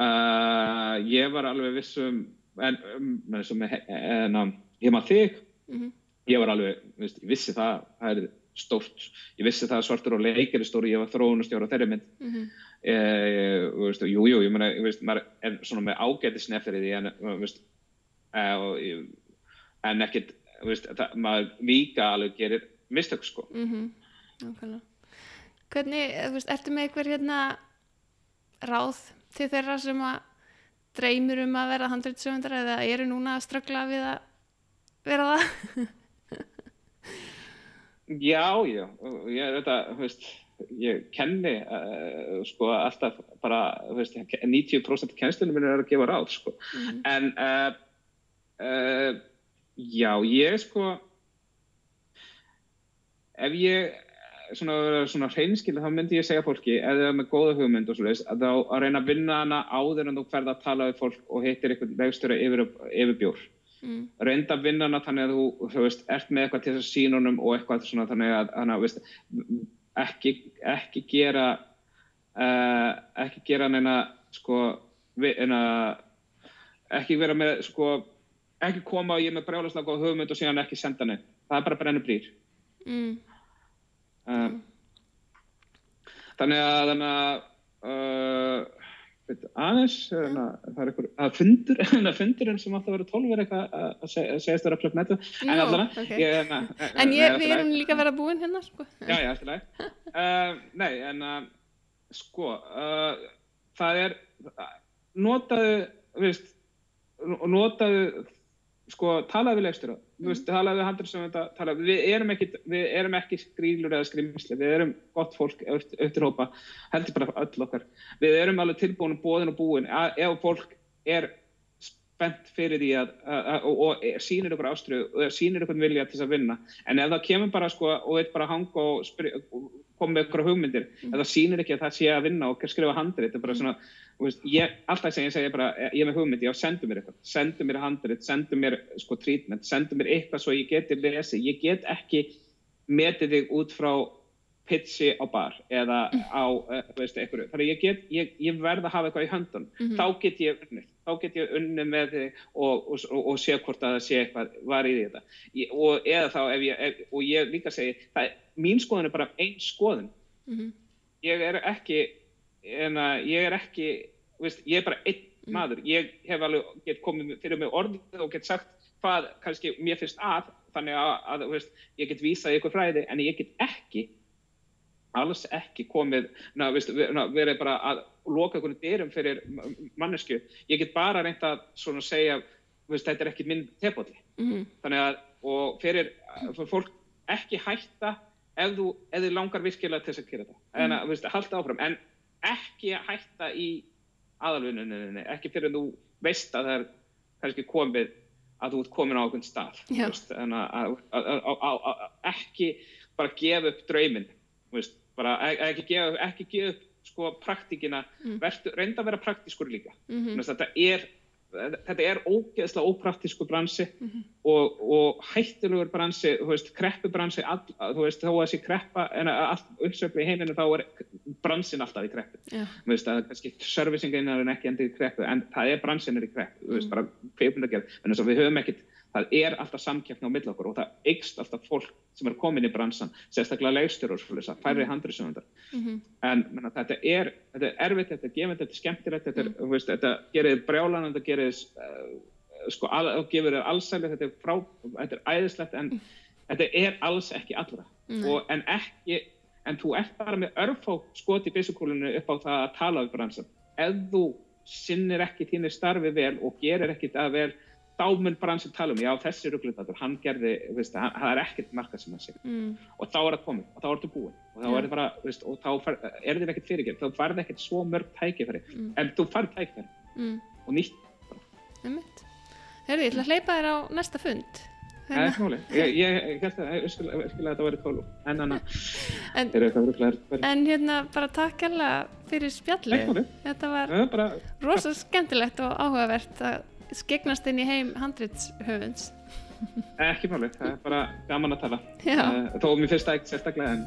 að ég var alveg vissum en um, með en, um, ég maður þig -hmm. ég var alveg, veist, ég vissi það það er stórt, ég vissi það að svartur og leikir er stóri, ég var þróunustjóra á þeirri mynd Mm -hmm. eh, veist, jú, jú, ég meina, ég veist, maður er svona með ágætisnef fyrir því en, veist, eh, en það, maður líka alveg gerir mistök, sko. Mm -hmm. Hvernig, þú veist, ertu með eitthvað hérna ráð til þeirra sem að dreymir um að vera handritsöfundar eða eru núna að ströggla við að vera það? Já, já, ég, þetta, veist, ég kenni, uh, sko, alltaf bara, veist, 90% kennslunum minn er að gefa ráð, sko. Mhm. En, uh, uh, já, ég, sko, ef ég svona, svona hreinskilið, þá myndi ég segja fólki, er með góða hugmynd og svoleiðis, að þá að reyna að vinna hana áður en þú ferð að tala við fólk og hittir einhvern legstöru yfir, yfir bjór. Mm. Reynda að vinna hana þannig að þú, þú veist, ert með eitthvað til þess að sína honum og eitthvað svona þannig að, að, veist, ekki, ekki gera, uh, ekki gera neina, sko, vi, neina, ekki vera með, sko, ekki koma og ég með brjálaslega góð hugmynd og síðan ekki senda neitt. Það er bara brennur brýr. Mm. Uh, þannig að þannig að uh, veit, aðeins, ja. það er eitthvað, að fundur, en að fundurinn sem alltaf verið 12 er eitthvað að segja störa klöp netu, en na, En ég, við erum líka að vera búin hérna, sko. Já, já, alltaf, uh, nei, en uh, sko, það er, notaðu, veist, notaðu, sko, talaðu við leikstjóra, mm. veist, talaðu við handlisöfunda, talaðu, við erum ekki, við erum ekki skrýlur eða skrimsli, við erum gott fólk eftir hópa, heldur bara öll okkar, við erum alveg tilbúin bóðin og búin, ef fólk er spennt fyrir því að, að, að og, og sýnir ykkur ástriðu og sýnir ykkur vilja til þess að vinna, en ef það kemur bara sko og veit bara hanga og, og koma með ykkur hugmyndir, mm. ef það sýnir ekki að það sé að vinna og skrifa er Veist, ég, alltaf sem ég segja bara, ég er með hugmynd, já, sendu mér eitthvað, sendu mér handrit, sendu mér sko treatment, sendu mér eitthvað svo ég geti lesið, ég get ekki metið þig út frá pitchi á bar eða á, veist, eitthvað, þannig ég get, ég, ég verð að hafa eitthvað í höndun, mm -hmm. þá get ég unnið, þá get ég unnið með þig og, og, og, og sé hvort að það sé eitthvað var í þetta, ég, og eða þá ef ég, ef, og ég líka segi, það, mín skoðun er bara einn skoðun, mm -hmm. ég er ekki, en að ég er ekki, veist, ég er bara einn mm. maður, ég hef alveg gett komið fyrir mig orðið og gett sagt hvað kannski mér finnst að þannig að, að veist, ég get vísað ykkur fræði en ég get ekki alls ekki komið ná, veist, ná, verið bara að loka einhvern dyrum fyrir mannesku ég get bara reynt að segja þetta er ekki minn tepolli mm. þannig að og fyrir, fyrir fólk ekki hætta ef þú, ef þið langar virkilega til þess að gera þetta. En að mm. halda áfram. En ekki hætta í aðalvinnunni, ekki fyrir þú veist að það er kannski komið að þú ert komin á okkur stað veist, en að, að, að, ekki bara gefa upp drauminn bara e, ekki gefa, ekki gefa upp sko praktíkina, mm. reynda að vera praktískur líka mm -hmm. þetta er þetta er ógeðslega ópraktísku bransi mm -hmm. og, og hættilegur bransi, þú veist, kreppubransi þú veist, þá að þessi kreppa en allt uppsöfli í heiminu þá er bransin alltaf í kreppu yeah. þú veist, það er kannski servicingin er ekki endið í kreppu en það er bransin er í kreppu, þú veist, mm. bara að við höfum ekkit það er alltaf samkjöfn á mill okkur og það eikst alltaf fólk sem er komin í bransan sérstaklega legstur og svolítið að færri handriðsöfundar mm -hmm. en menna, þetta, er, þetta er erfitt, þetta er gefend, þetta er skemmtilegt þetta, mm. veist, þetta gerir brjálan þetta gerir uh, sko, al, gefur þér allsæli þetta er, frá, þetta er æðislegt en mm. þetta er alls ekki allra og, en ekki en þú ert bara með örfá skot í bísukúlinu upp á það að tala við bransan ef þú sinnir ekki þínir starfi vel og gerir ekki það vel þá mun bransin tala um, já þessi rugglindatur, hann gerði, veist, hann, það er ekkert markað sem hann sé mm. og þá er það komið og þá er það búin og þá er það bara, veist, og þá er það ekkert fyrirgerð, þá farið ekkert svo mörg tækifæri, mm. en þú farið tækifæri mm. og nýtt. Herði, ég ætla að hleypa þér á næsta fund. Það er máli, ég, held að þetta væri tólu, en er eitthvað rugglega. En hérna, bara takk alveg fyrir spjalli, þetta var rosalega skemmtilegt og áhugavert að skegnast inn í heim handritshöfunds. Ekki máli, það er bara gaman að tala. Uh, þó mér finnst það ekkert sérstaklega en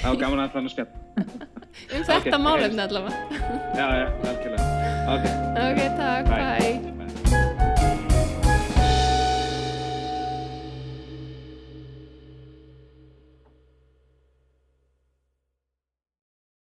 það er gaman að tala og spjall. Um þetta okay, málefni allavega. Já, já, algjörlega. Ok, okay